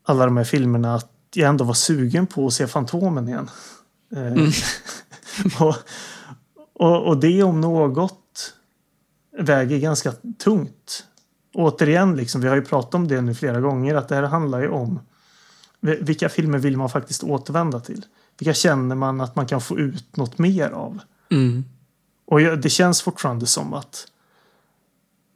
alla de här filmerna att jag ändå var sugen på att se Fantomen igen. Eh, och, och, och det om något väger ganska tungt. Återigen, liksom, vi har ju pratat om det nu flera gånger, att det här handlar ju om vilka filmer vill man faktiskt återvända till? Vilka känner man att man kan få ut något mer av? Mm. Och jag, det känns fortfarande som att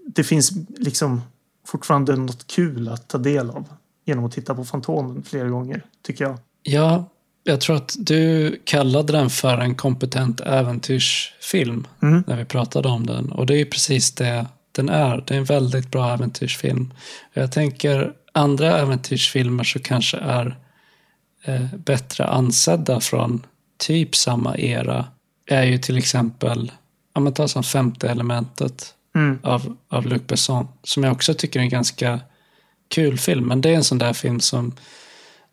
det finns liksom fortfarande något kul att ta del av genom att titta på Fantomen flera gånger, tycker jag. Ja, jag tror att du kallade den för en kompetent äventyrsfilm Mm. när vi pratade om den. Och det är ju precis det den är. Det är en väldigt bra äventyrsfilm. Jag tänker andra äventyrsfilmer så kanske är eh, bättre ansedda från typ samma era är ju till exempel, ja men ta som femte elementet Mm. av, av Luc Besson. Som jag också tycker är en ganska kul film. Men det är en sån där film som,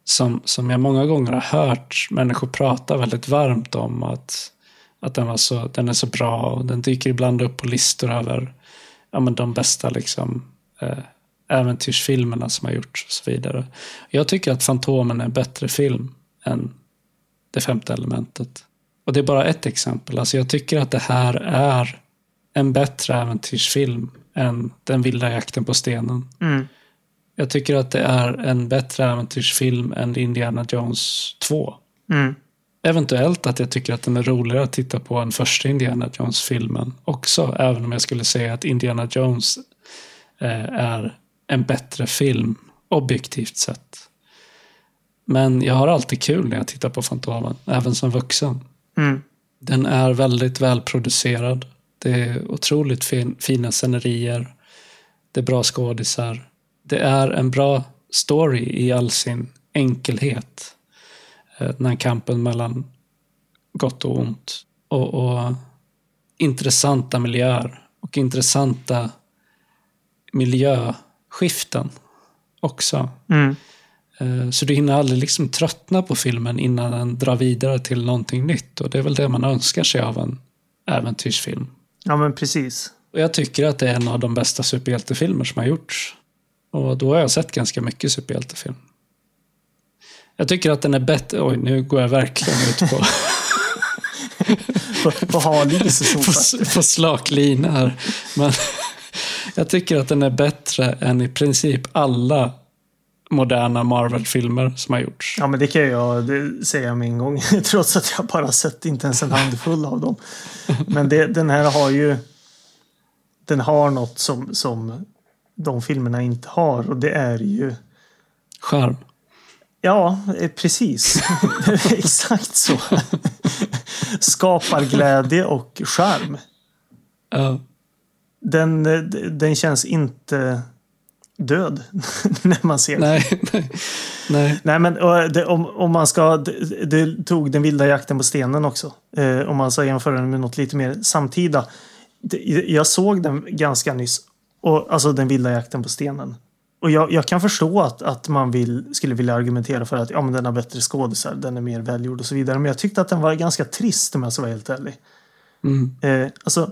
som, som jag många gånger har hört människor prata väldigt varmt om. Att, att den, var så, den är så bra och den dyker ibland upp på listor över ja, men de bästa liksom, eh, äventyrsfilmerna som har gjorts och så vidare. Jag tycker att Fantomen är en bättre film än Det femte elementet. Och det är bara ett exempel. Alltså jag tycker att det här är en bättre äventyrsfilm än Den vilda jakten på stenen. Mm. Jag tycker att det är en bättre äventyrsfilm än Indiana Jones 2. Mm. Eventuellt att jag tycker att den är roligare att titta på än första Indiana Jones-filmen också. Även om jag skulle säga att Indiana Jones eh, är en bättre film objektivt sett. Men jag har alltid kul när jag tittar på Fantomen, även som vuxen. Mm. Den är väldigt välproducerad. Det är otroligt fin, fina scenerier. Det är bra skådisar. Det är en bra story i all sin enkelhet. Eh, Den här kampen mellan gott och ont. Och, och intressanta miljöer. Och intressanta miljöskiften också. Mm. Eh, Så du hinner aldrig liksom tröttna på filmen innan den drar vidare till någonting nytt. Och det är väl det man önskar sig av en äventyrsfilm. Ja, men precis. Och jag tycker att det är en av de bästa superhjältefilmer som har gjorts. Och då har jag sett ganska mycket superhjältefilm. Jag tycker att den är bättre... Oj, nu går jag verkligen ut på... på, på hal is på, på slak lina här. Men jag tycker att den är bättre än i princip alla moderna Marvel-filmer som har gjorts. Ja, men det kan jag säga med en gång. Trots att jag bara sett inte ens en handfull av dem. Men det, den här har ju... Den har något som, som de filmerna inte har och det är ju... Charm. Ja, eh, precis. Exakt så. Skapar glädje och charm. Ja. Den, eh, den känns inte död när man ser den. Nej, nej, nej. nej men det, om, om man ska... Det, det, tog den vilda jakten på stenen också. Eh, om man ska jämföra den med något lite mer samtida. Det, jag såg den ganska nyss. Och, alltså den vilda jakten på stenen. Och jag, jag, kan förstå att, att man vill, skulle vilja argumentera för att ja, men den har bättre skådisar, den är mer välgjord och så vidare. Men jag tyckte att den var ganska trist om jag ska vara helt ärlig. Mm. Eh, alltså,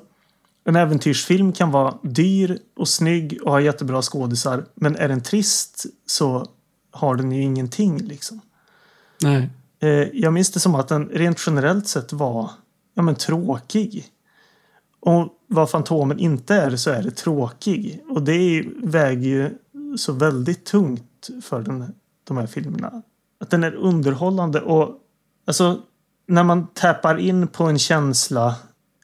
en äventyrsfilm kan vara dyr och snygg och ha jättebra skådisar. Men är den trist så har den ju ingenting liksom. Nej. Eh, jag minns det som att den rent generellt sett var ja, men, tråkig. Och vad Fantomen inte är så är det tråkig. Och det väger ju så väldigt tungt för den, de här filmerna. Att den är underhållande och alltså när man tappar in på en känsla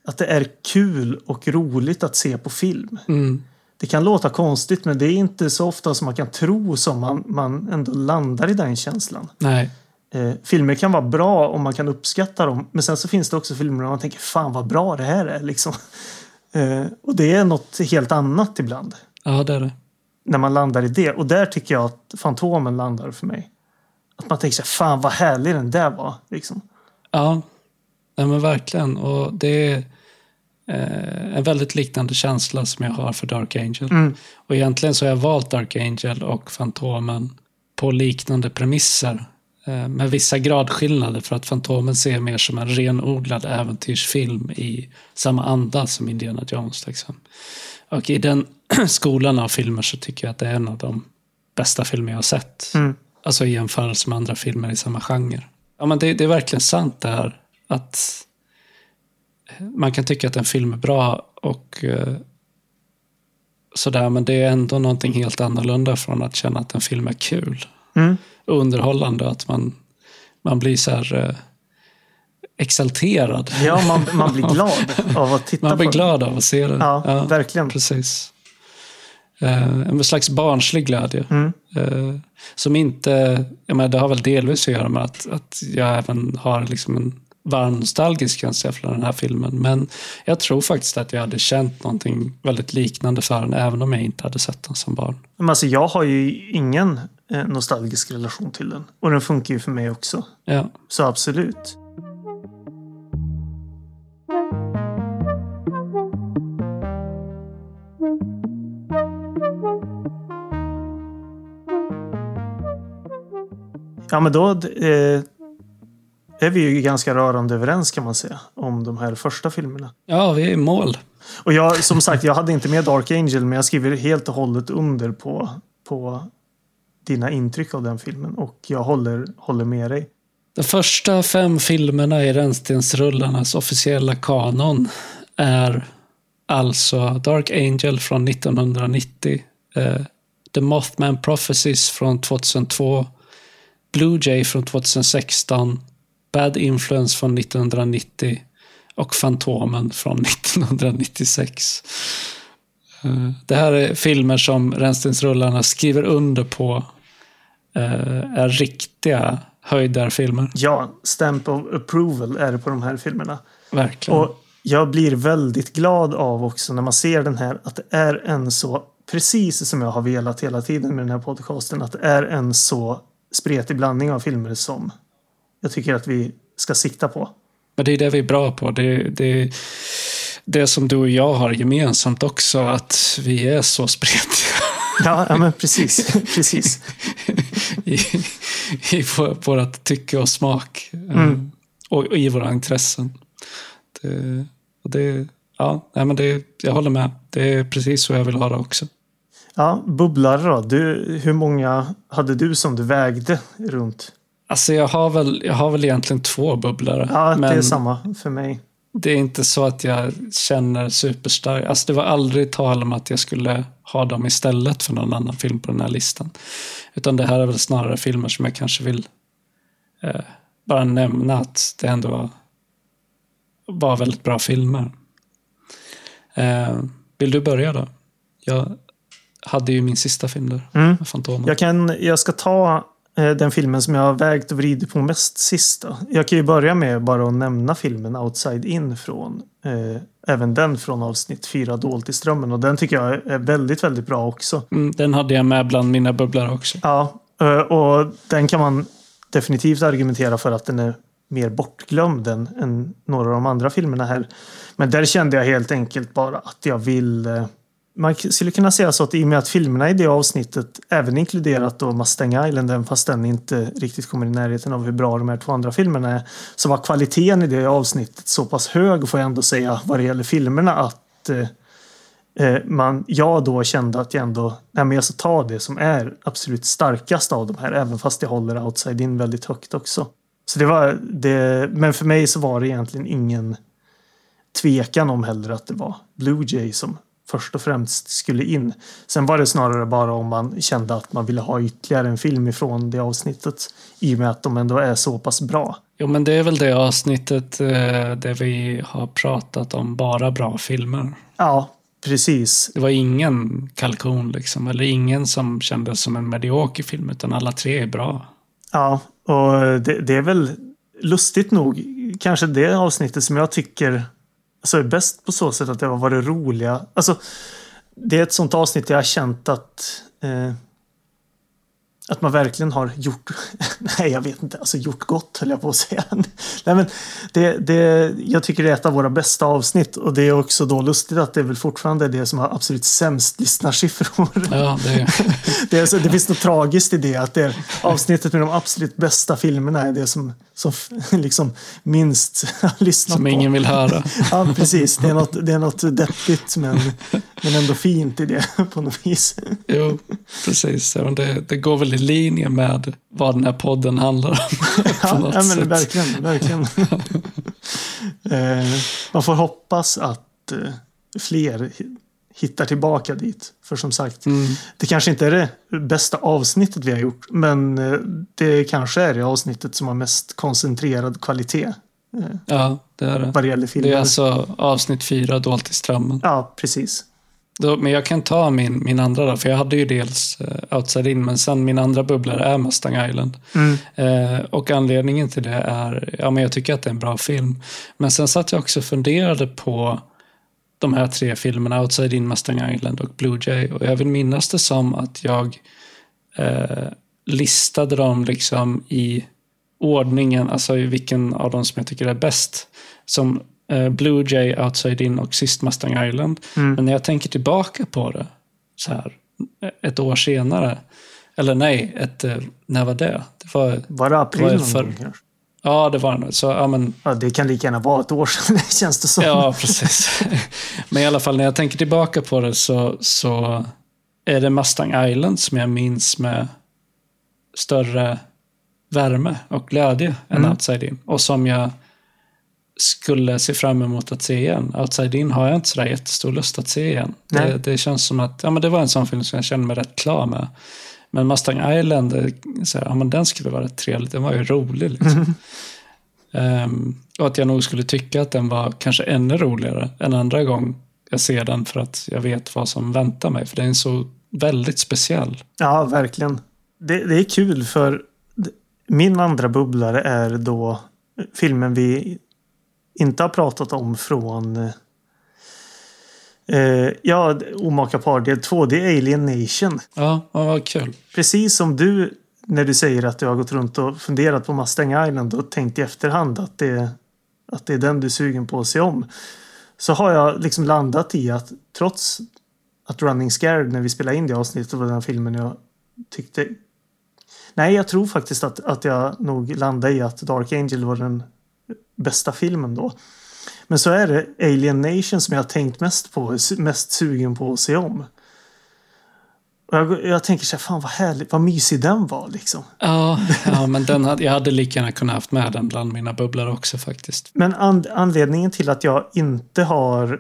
att det är kul och roligt att se på film. Mm. Det kan låta konstigt men det är inte så ofta som man kan tro som man, man ändå landar i den känslan. Nej. Eh, filmer kan vara bra om man kan uppskatta dem men sen så finns det också filmer där man tänker fan vad bra det här är liksom. Eh, och det är något helt annat ibland. Ja det är det. När man landar i det och där tycker jag att Fantomen landar för mig. Att man tänker sig fan vad härlig den där var. Liksom. Ja, Nej, men verkligen. Och det är eh, en väldigt liknande känsla som jag har för Dark Angel. Mm. Och egentligen så har jag valt Dark Angel och Fantomen på liknande premisser. Eh, med vissa gradskillnader för att Fantomen ser mer som en renodlad äventyrsfilm i samma anda som Indiana Jones. Liksom. Och i den skolan av filmer så tycker jag att det är en av de bästa filmer jag har sett. Mm. Alltså i jämförelse med andra filmer i samma genre. Ja, men det, det är verkligen sant det här att man kan tycka att en film är bra och eh, sådär, men det är ändå någonting helt annorlunda från att känna att en film är kul mm. och underhållande. Att man, man blir så här eh, exalterad. Ja, man, man blir glad av att titta på Man blir glad av att se det. Ja, ja verkligen. Precis. Eh, en slags barnslig glädje. Mm. Eh, som inte, jag menar, det har väl delvis att göra med att, att jag även har liksom en varm nostalgisk känsla för den här filmen. Men jag tror faktiskt att jag hade känt någonting väldigt liknande för den även om jag inte hade sett den som barn. Men alltså, jag har ju ingen eh, nostalgisk relation till den. Och den funkar ju för mig också. Ja. Så absolut. Ja, men då eh, är vi ju ganska rörande överens kan man säga om de här första filmerna. Ja, vi är i mål. Och jag, som sagt, jag hade inte med Dark Angel, men jag skriver helt och hållet under på, på dina intryck av den filmen och jag håller, håller med dig. De första fem filmerna i Rännstensrullarnas officiella kanon är alltså Dark Angel från 1990, eh, The Mothman Prophecies från 2002, Blue Jay från 2016, Bad Influence från 1990 och Fantomen från 1996. Eh, det här är filmer som Rännstensrullarna skriver under på eh, är riktiga höjdarfilmer. Ja, stamp of approval är det på de här filmerna. Verkligen. Och jag blir väldigt glad av också när man ser den här att det är en så, precis som jag har velat hela tiden med den här podcasten, att det är en så spretig blandning av filmer som jag tycker att vi ska sikta på. Men det är det vi är bra på. Det, det, det som du och jag har gemensamt också, att vi är så spretiga. Ja, ja men precis. precis. I, I vårt tycke och smak. Mm. Och, och, i våra intressen. Det, och det, ja, nej, men det, jag håller med. Det är precis så jag vill ha det också. Ja, bubblare då. Du, hur många hade du som du vägde runt? Alltså jag har väl, jag har väl egentligen två bubblare. Ja, det är samma för mig. det är inte så att jag känner superstarkt. Alltså det var aldrig tal om att jag skulle ha dem istället för någon annan film på den här listan. Utan det här är väl snarare filmer som jag kanske vill eh, bara nämna att det ändå var, var väldigt bra filmer. Eh, vill du börja då? Jag hade ju min sista film där, Mm. Fantomen. Jag, kan, jag ska ta den filmen som jag har vägt och vridit på mest sista. Jag kan ju börja med bara att nämna filmen Outside In från eh, även den från avsnitt 4 Dolt i strömmen och den tycker jag är väldigt, väldigt bra också. Mm, den hade jag med bland mina bubblor också. Ja, eh, och den kan man definitivt argumentera för att den är mer bortglömd än, än några av de andra filmerna här. Men där kände jag helt enkelt bara att jag vill eh, man skulle kunna säga så att i och med att filmerna i det avsnittet även inkluderat då Mustang Island, fast den inte riktigt kommer i närheten av hur bra de här två andra filmerna är, så var kvaliteten i det avsnittet så pass hög får jag ändå säga vad det gäller filmerna att eh, eh man, jag då kände att jag ändå, nej men jag ska ta det som är absolut starkast av de här, även fast det håller Outside In väldigt högt också. Så det var det, men för mig så var det egentligen ingen tvekan om heller att det var Blue Jay som först och främst skulle in. Sen var det snarare bara om man kände att man ville ha ytterligare en film ifrån det avsnittet. I och med att de ändå är så pass bra. Jo, men det är väl det avsnittet eh, där vi har pratat om bara bra filmer. Ja, precis. Det var ingen kalkon liksom, eller ingen som kändes som en medioker film, utan alla tre är bra. Ja, och det, det är väl lustigt nog kanske det avsnittet som jag tycker alltså är bäst på så sätt att det har varit roliga. Alltså, det är ett sånt avsnitt jag har känt att eh, att man verkligen har gjort, nej jag vet inte, alltså gjort gott höll jag på att säga. nej, men det, det, jag tycker det är ett av våra bästa avsnitt och det är också då lustigt att det är väl fortfarande det som har absolut sämst lyssnarsiffror. Ja, det är... det, är, så- det finns något tragiskt i det, att det är avsnittet med de absolut bästa filmerna är det som, som liksom minst har lyssnat som på. ingen vill höra. Ja, precis. Det är något, det är något deppigt men, men ändå fint i det på något vis. Jo, precis. Det, det går väl i linje med vad den här podden handlar om. Ja, ja men verkligen, verkligen. eh, man får hoppas att eh, fler hi- hittar tillbaka dit. För som sagt, Mm. det kanske inte är det bästa avsnittet vi har gjort. Men eh, det kanske är det avsnittet som har mest koncentrerad kvalitet Ja, det är det. vad det gäller Det filmer. är alltså avsnitt fyra, Dolt i strömmen. Ja, precis. Då, men jag kan ta min, min andra då, för jag hade ju dels uh, Outside In, men sen min andra bubblare är Mustang Island. Mm. Eh, och anledningen till det är, ja men jag tycker att det är en bra film. Men sen satt jag också och funderade på de här tre filmerna, Outside In, Mustang Island och Blue Jay. Och jag vill minnas det som att jag eh, listade dem liksom i ordningen, alltså i vilken av dem som jag tycker är bäst. Som eh, Blue Jay, Outside In och sist Mustang Island. Mm. Men när jag tänker tillbaka på det, så här, ett år senare, eller nej, ett, eh, när var det? Det var, Var det april Vad är någon för- gång ja det var det. Så, ja men, Ja, det kan lika gärna vara ett år sedan, känns det som. Ja, precis. Men i alla fall när jag tänker tillbaka på det så, så är det Mustang Island som jag minns med större värme och glädje än Mm. Outside In. Och som jag skulle se fram emot att se igen. Outside In har jag inte sådär jättestor lust att se igen. Det, det känns som att ja, men det var en sån film som jag kände mig rätt klar med. Men Mustang Island, är så här, ja, men den skulle vara rätt trevlig. Den var ju rolig. Liksom. Ehm, och att jag nog skulle tycka att den var kanske ännu roligare en andra gång jag ser den för att jag vet vad som väntar mig. För den är så väldigt speciell. Ja, verkligen. Det, det är kul för min andra bubblare är då filmen vi inte har pratat om från eh, ja, Omaka par del 2. Det är Alien Nation. Ja, ja, vad kul. Precis som du när du säger att du har gått runt och funderat på Mustang Island och tänkt i efterhand att det, att det är den du är sugen på att se om. Så har jag liksom landat i att trots att Running Scared när vi spelade in det avsnittet var den filmen jag tyckte Nej, jag tror faktiskt att, att jag nog landade i att Dark Angel var den bästa filmen då. Men så är det Alien Nation som jag har tänkt mest på, mest sugen på att se om. Och jag, jag tänker så här, fan vad härligt, vad mysig den var liksom. Ja, ja men den hade, jag hade lika gärna kunnat haft med den bland mina bubblor också faktiskt. Men an, anledningen till att jag inte har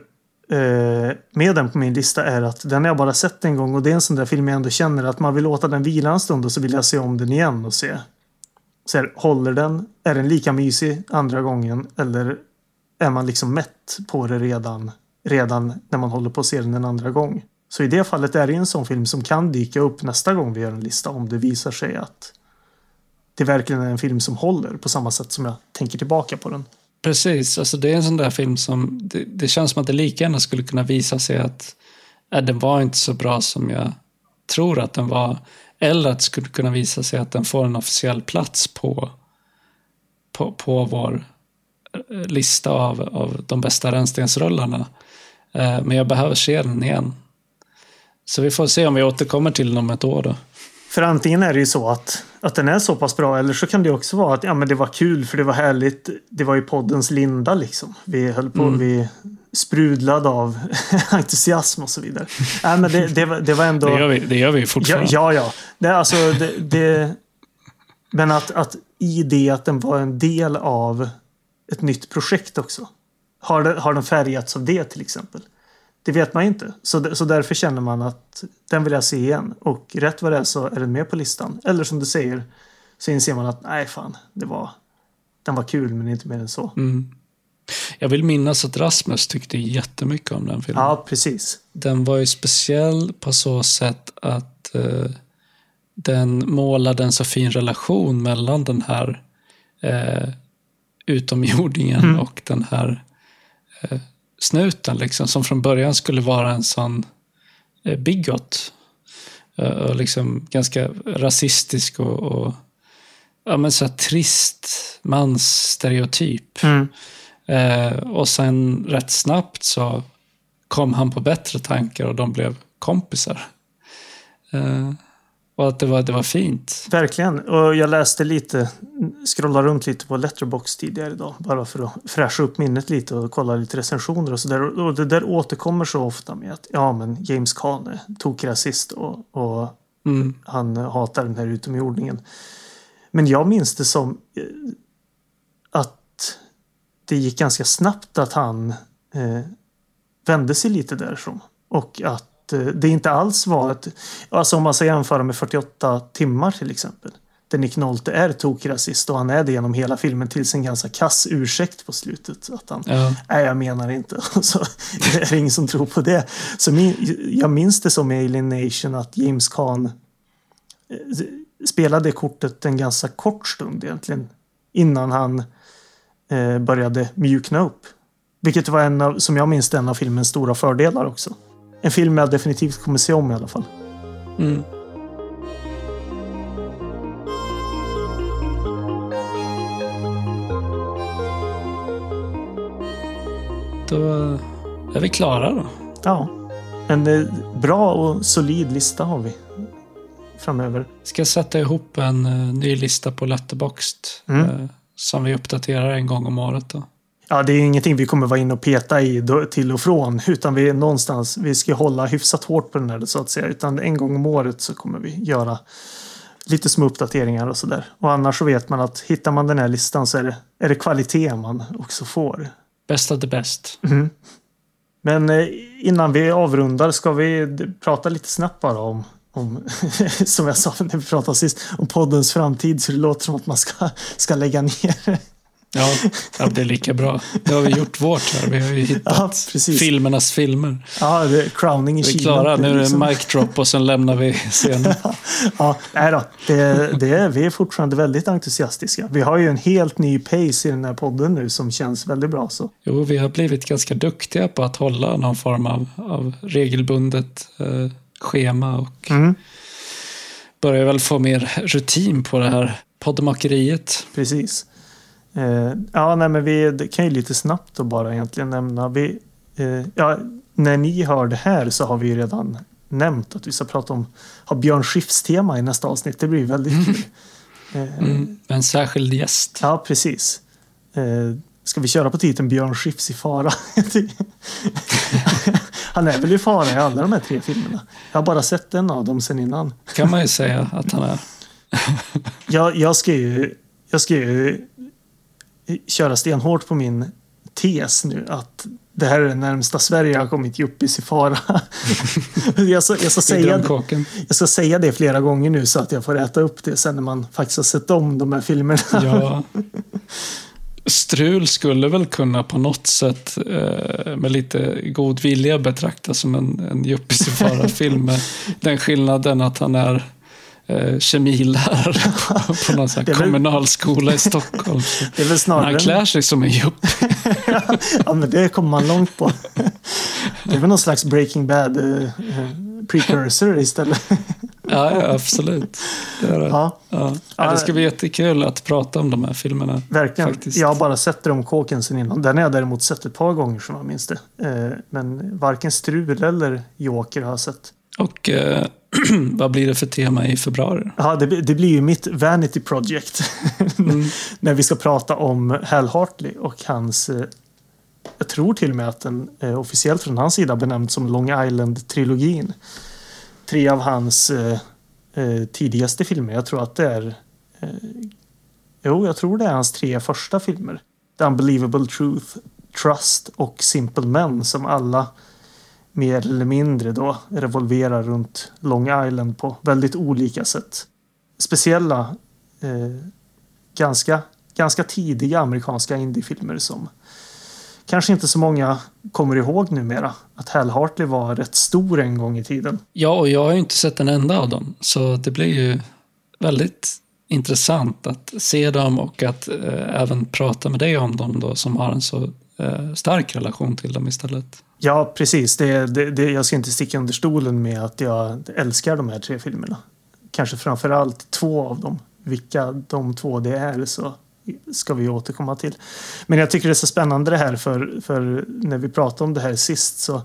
eh, med den på min lista är att den har jag bara sett en gång och det är en sån där film jag ändå känner att man vill låta den vila en stund och så vill jag se om den igen och se. Så här, håller den? Är den lika mysig andra gången? Eller är man liksom mätt på det redan, redan när man håller på att se den en andra gång? Så i det fallet är det en sån film som kan dyka upp nästa gång vi gör en lista om det visar sig att det verkligen är en film som håller på samma sätt som jag tänker tillbaka på den. Precis, alltså det är en sån där film som det, det känns som att det lika gärna skulle kunna visa sig att äh, den var inte så bra som jag tror att den var. Eller att det skulle kunna visa sig att den får en officiell plats på, på, på vår eh, lista av, av de bästa rännstensrullarna. Eh, men jag behöver se den igen. Så vi får se om vi återkommer till den om ett år då. För antingen är det ju så att, att den är så pass bra eller så kan det också vara att ja, men det var kul för det var härligt. Det var ju poddens linda liksom. Vi höll på, mm. vi sprudlade av entusiasm och så vidare. Nej, men det, det, det var ändå... Det gör vi, det gör vi fortfarande. Ja, ja. ja. Det, alltså, det, det, men att, att i det att den var en del av ett nytt projekt också. Har, det, har den färgats av det till exempel? Det vet man inte. Så, så därför känner man att den vill jag se igen. Och rätt vad det är så är den med på listan. Eller som du säger så inser man att nej fan, det var, den var kul men inte mer än så. Mm. Jag vill minnas att Rasmus tyckte jättemycket om den filmen. Ja, precis. Den var ju speciell på så sätt att eh, den målade en så fin relation mellan den här eh, utomjordingen mm. och den här eh, snuten liksom, som från början skulle vara en sån eh, bigot. Eh, och liksom ganska rasistisk och, och ja, men så trist mansstereotyp. Mm. Eh, och sen rätt snabbt så kom han på bättre tankar och de blev kompisar. Eh, och att det var, det var fint. Verkligen. Och jag läste lite, scrollade runt lite på Letterbox tidigare idag. Bara för att fräscha upp minnet lite och kolla lite recensioner och sådär. Och det där återkommer så ofta med att ja men James Caan är tokrasist och, och mm. han hatar den här utomjordingen. Men jag minns det som eh, det gick ganska snabbt att han eh, vände sig lite därifrån. Och att Eh, det inte alls var ett... Alltså om man ska jämföra med 48 timmar till exempel. Där Nick Nolte är tokrasist och han är det genom hela filmen till sin ganska kass ursäkt på slutet. Att han, ja. nej jag menar inte. så är det ingen som tror på det. Så min, jag minns det som Alien Nation att James Caan eh, spelade kortet en ganska kort stund egentligen. Innan han eh, började mjukna upp. Vilket var en av, som jag minns en av filmens stora fördelar också en film jag definitivt kommer se om i alla fall. Mm. Då är vi klara då. Ja. En eh, bra och solid lista har vi framöver. Ska sätta ihop en uh, ny lista på Letterboxd mm. Som vi uppdaterar en gång om året. Då. Ja, det är ingenting vi kommer vara inne och peta i till och från. Utan vi är någonstans, vi ska hålla hyfsat hårt på den här så att säga. Utan en gång om året så kommer vi göra lite små uppdateringar och sådär. Och annars så vet man att hittar man den här listan så är det, är det kvalitet man också får. Best of the best. Mm. Men eh, innan vi avrundar ska vi prata lite snabbt bara om om, som jag sa när vi pratade sist, om poddens framtid så det låter som att man ska, ska lägga ner Ja, ja, det är lika bra. Nu har vi gjort vårt här. Vi har ju hittat ja, filmernas filmer. Ja, det är crowning i Vi är klara. Nu är det liksom. mic drop och sen lämnar vi scenen. ja, nej då. Det, det är, vi är fortfarande väldigt entusiastiska. Vi har ju en helt ny pace i den här podden nu som känns väldigt bra. Så. Jo, vi har blivit ganska duktiga på att hålla någon form av, av regelbundet eh, schema och mm. börjar väl få mer rutin på det här poddmakeriet. Precis. Eh, ja, nej, men vi kan ju lite snabbt då bara egentligen nämna. Vi, eh, ja, när ni hör det här så har vi ju redan nämnt att vi ska prata om ha Björn Skifs tema i nästa avsnitt. Det blir väldigt kul. Mm. Eh, en särskild gäst. Ja, precis. Ska vi köra på titeln Björn Skifs i fara? han är väl i fara i alla de här tre filmerna. Jag har bara sett en av dem sen innan. kan man ju säga att han är. jag, jag, ska ju, jag ska ju köra stenhårt på min tes nu att det här är det närmsta Sverige har kommit Juppis i fara. jag, ska, jag, ska säga det, jag ska säga det flera gånger nu så att jag får äta upp det sen när man faktiskt har sett om de här filmerna. ja. Strul skulle väl kunna på något sätt eh, med lite god vilja betraktas som en, en Juppis i fara-film. Med den skillnaden att han är eh, kemilärare på, någon sån kommunalskola i Stockholm. Det är väl snarare... Han klär sig som en jupp. ja, men det kommer man långt på. Det är väl någon slags Breaking Bad uh, precursor istället. Ja, ja, absolut. Det, är det. Ja. Ja. Ja, det ska bli jättekul att prata om de här filmerna. Verkligen. Faktiskt. Jag har bara sett om kåken sen innan. Den har jag däremot sett ett par gånger som jag minns det. Eh, men varken Strul eller Joker har jag sett. Och eh, vad blir det för tema i februari? Ja, det, det blir ju mitt Vanity Project. Mm. När vi ska prata om Hal Hartley och hans... Eh, jag tror till och med att den eh, officiellt från hans sida benämns som Long Island-trilogin. Tre av hans eh, eh, tidigaste filmer. Jag tror att det är... Eh, jo, jag tror det är hans tre första filmer. The Unbelievable Truth, Trust och Simple Men som alla mer eller mindre då revolverar runt Long Island på väldigt olika sätt. Speciella, eh, ganska, ganska tidiga amerikanska indiefilmer som kanske inte så många kommer ihåg numera. Att Hal Hartley var rätt stor en gång i tiden. Ja, och jag har ju inte sett en enda av dem. Så det blir ju väldigt intressant att se dem och att eh, även prata med dig om dem då som har en så eh, stark relation till dem istället. Ja, precis. Det, det, det, jag ska inte sticka under stolen med att jag älskar de här tre filmerna. Kanske framför allt två av dem. Vilka de två det är så ska vi återkomma till. Men jag tycker det är så spännande det här för, för när vi pratade om det här sist så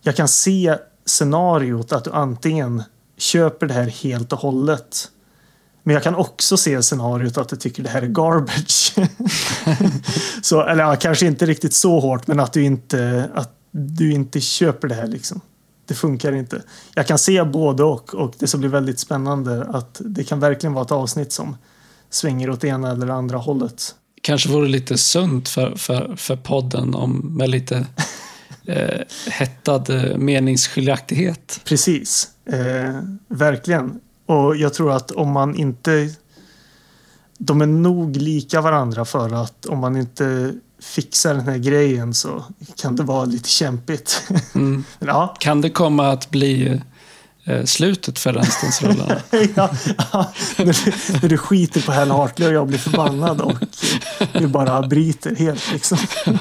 jag kan se scenariot att du antingen köper det här helt och hållet men jag kan också se scenariot att du tycker det här är garbage. så, eller ja, kanske inte riktigt så hårt men att du inte, att du inte köper det här liksom. Det funkar inte. Jag kan se både och och det som blir väldigt spännande att det kan verkligen vara ett avsnitt som svänger åt ena eller andra hållet. Kanske vore lite sunt för, för, för podden om med lite eh, hettad eh, meningsskiljaktighet. Precis, eh, verkligen. Och jag tror att om man inte... De är nog lika varandra för att om man inte fixar den här grejen så kan det vara lite kämpigt. Mm. ja. Kan det komma att bli eh, slutet för Rännstensrullarna? ja, ja, när, du, du skiter på Hal Hartley och jag blir förbannad och vi bara bryter helt liksom.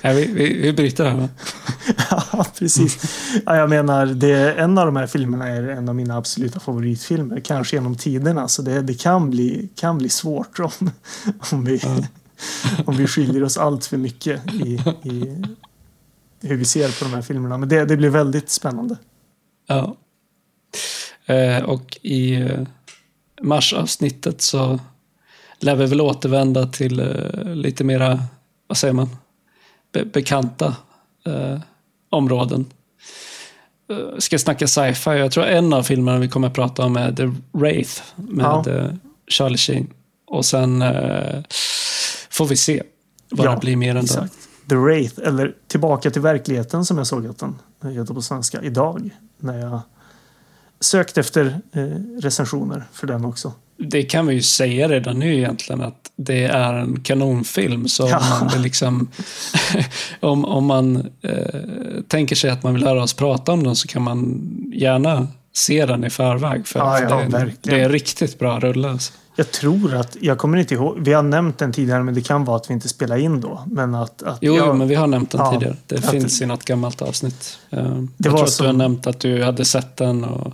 ja, vi, vi, vi bryter här ja, precis. Ja, jag menar, det, en av de här filmerna är en av mina absoluta favoritfilmer. Kanske genom tiderna. Så det, det kan, bli, kan bli svårt om, om vi... Ja om vi skiljer oss allt för mycket i, i hur vi ser på de här filmerna. Men det, det blir väldigt spännande. Ja. Eh, och i eh, marsavsnittet så lär vi väl återvända till eh, lite mera, vad säger man, Be bekanta eh, områden. Uh, ska snacka sci-fi. Jag tror en av filmerna vi kommer att prata om är The Wraith med ja. uh, Charlie Sheen. Och sen uh, får vi se vad ja, det blir mer än det. The Wraith, eller Tillbaka till verkligheten som jag såg att den heter på svenska idag. När jag sökt efter eh, recensioner för den också. Det kan vi ju säga redan nu egentligen att det är en kanonfilm. Så ja. om man, liksom, om, om man eh, tänker sig att man vill höra oss prata om den så kan man gärna se den i förväg. För ja, ja, det, det, är en riktigt bra rulle. Alltså. Jag tror att, jag kommer inte ihåg, vi har nämnt den tidigare men det kan vara att vi inte spelar in då. Men att, att jo, jag, men vi har nämnt den ja, tidigare. Det finns i något gammalt avsnitt. Uh, jag tror att som... du har nämnt att du hade sett den och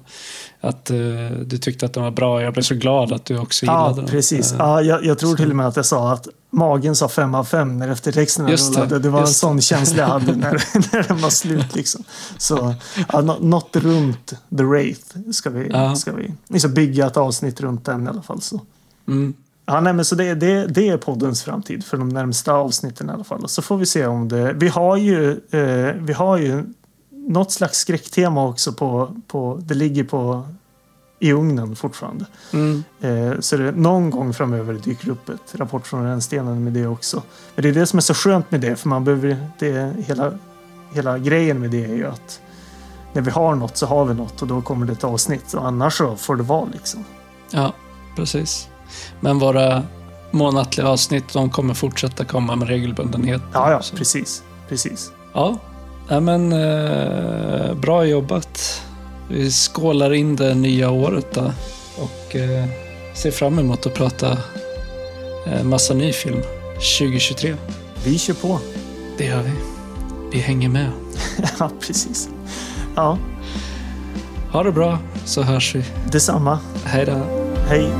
att uh, du tyckte att den var bra. Jag blev så glad att du också gillade ja, den. Precis. Uh, ja, jag, jag tror till och med att jag sa att magen sa fem av fem när eftertexterna rullade. Det var en sån känsla jag hade när, när den var slut. Liksom. Så ja, något runt The Wraith ska vi, ja. ska vi, ska bygga ett avsnitt runt den i alla fall. Så. Mm. Ja, nej, men så det, det, det är poddens framtid för de närmsta avsnitten i alla fall. Så får vi se om det... Vi har ju, eh, vi har ju något slags skräcktema också på, på... Det ligger på i ugnen fortfarande. Mm. Eh, så det, någon gång framöver dyker upp ett rapport från rännstenen med det också. Men det är det som är så skönt med det, för man behöver... Det, hela, hela grejen med det är ju att när vi har något så har vi något och då kommer det ett avsnitt. Och annars så får det vara liksom. Ja, precis. Men våra månatliga avsnitt, de kommer fortsätta komma med regelbundenhet. Ja, ja, Så- precis. Precis. Ja, Nej, men eh, bra jobbat. Vi skålar in det nya året då och eh, ser fram emot att prata eh, massa ny film 2023. Vi kör på. Det gör vi. Vi hänger med. Ja, precis. Ja, Ha det bra så hörs vi. detsamma. Hej då. Hej.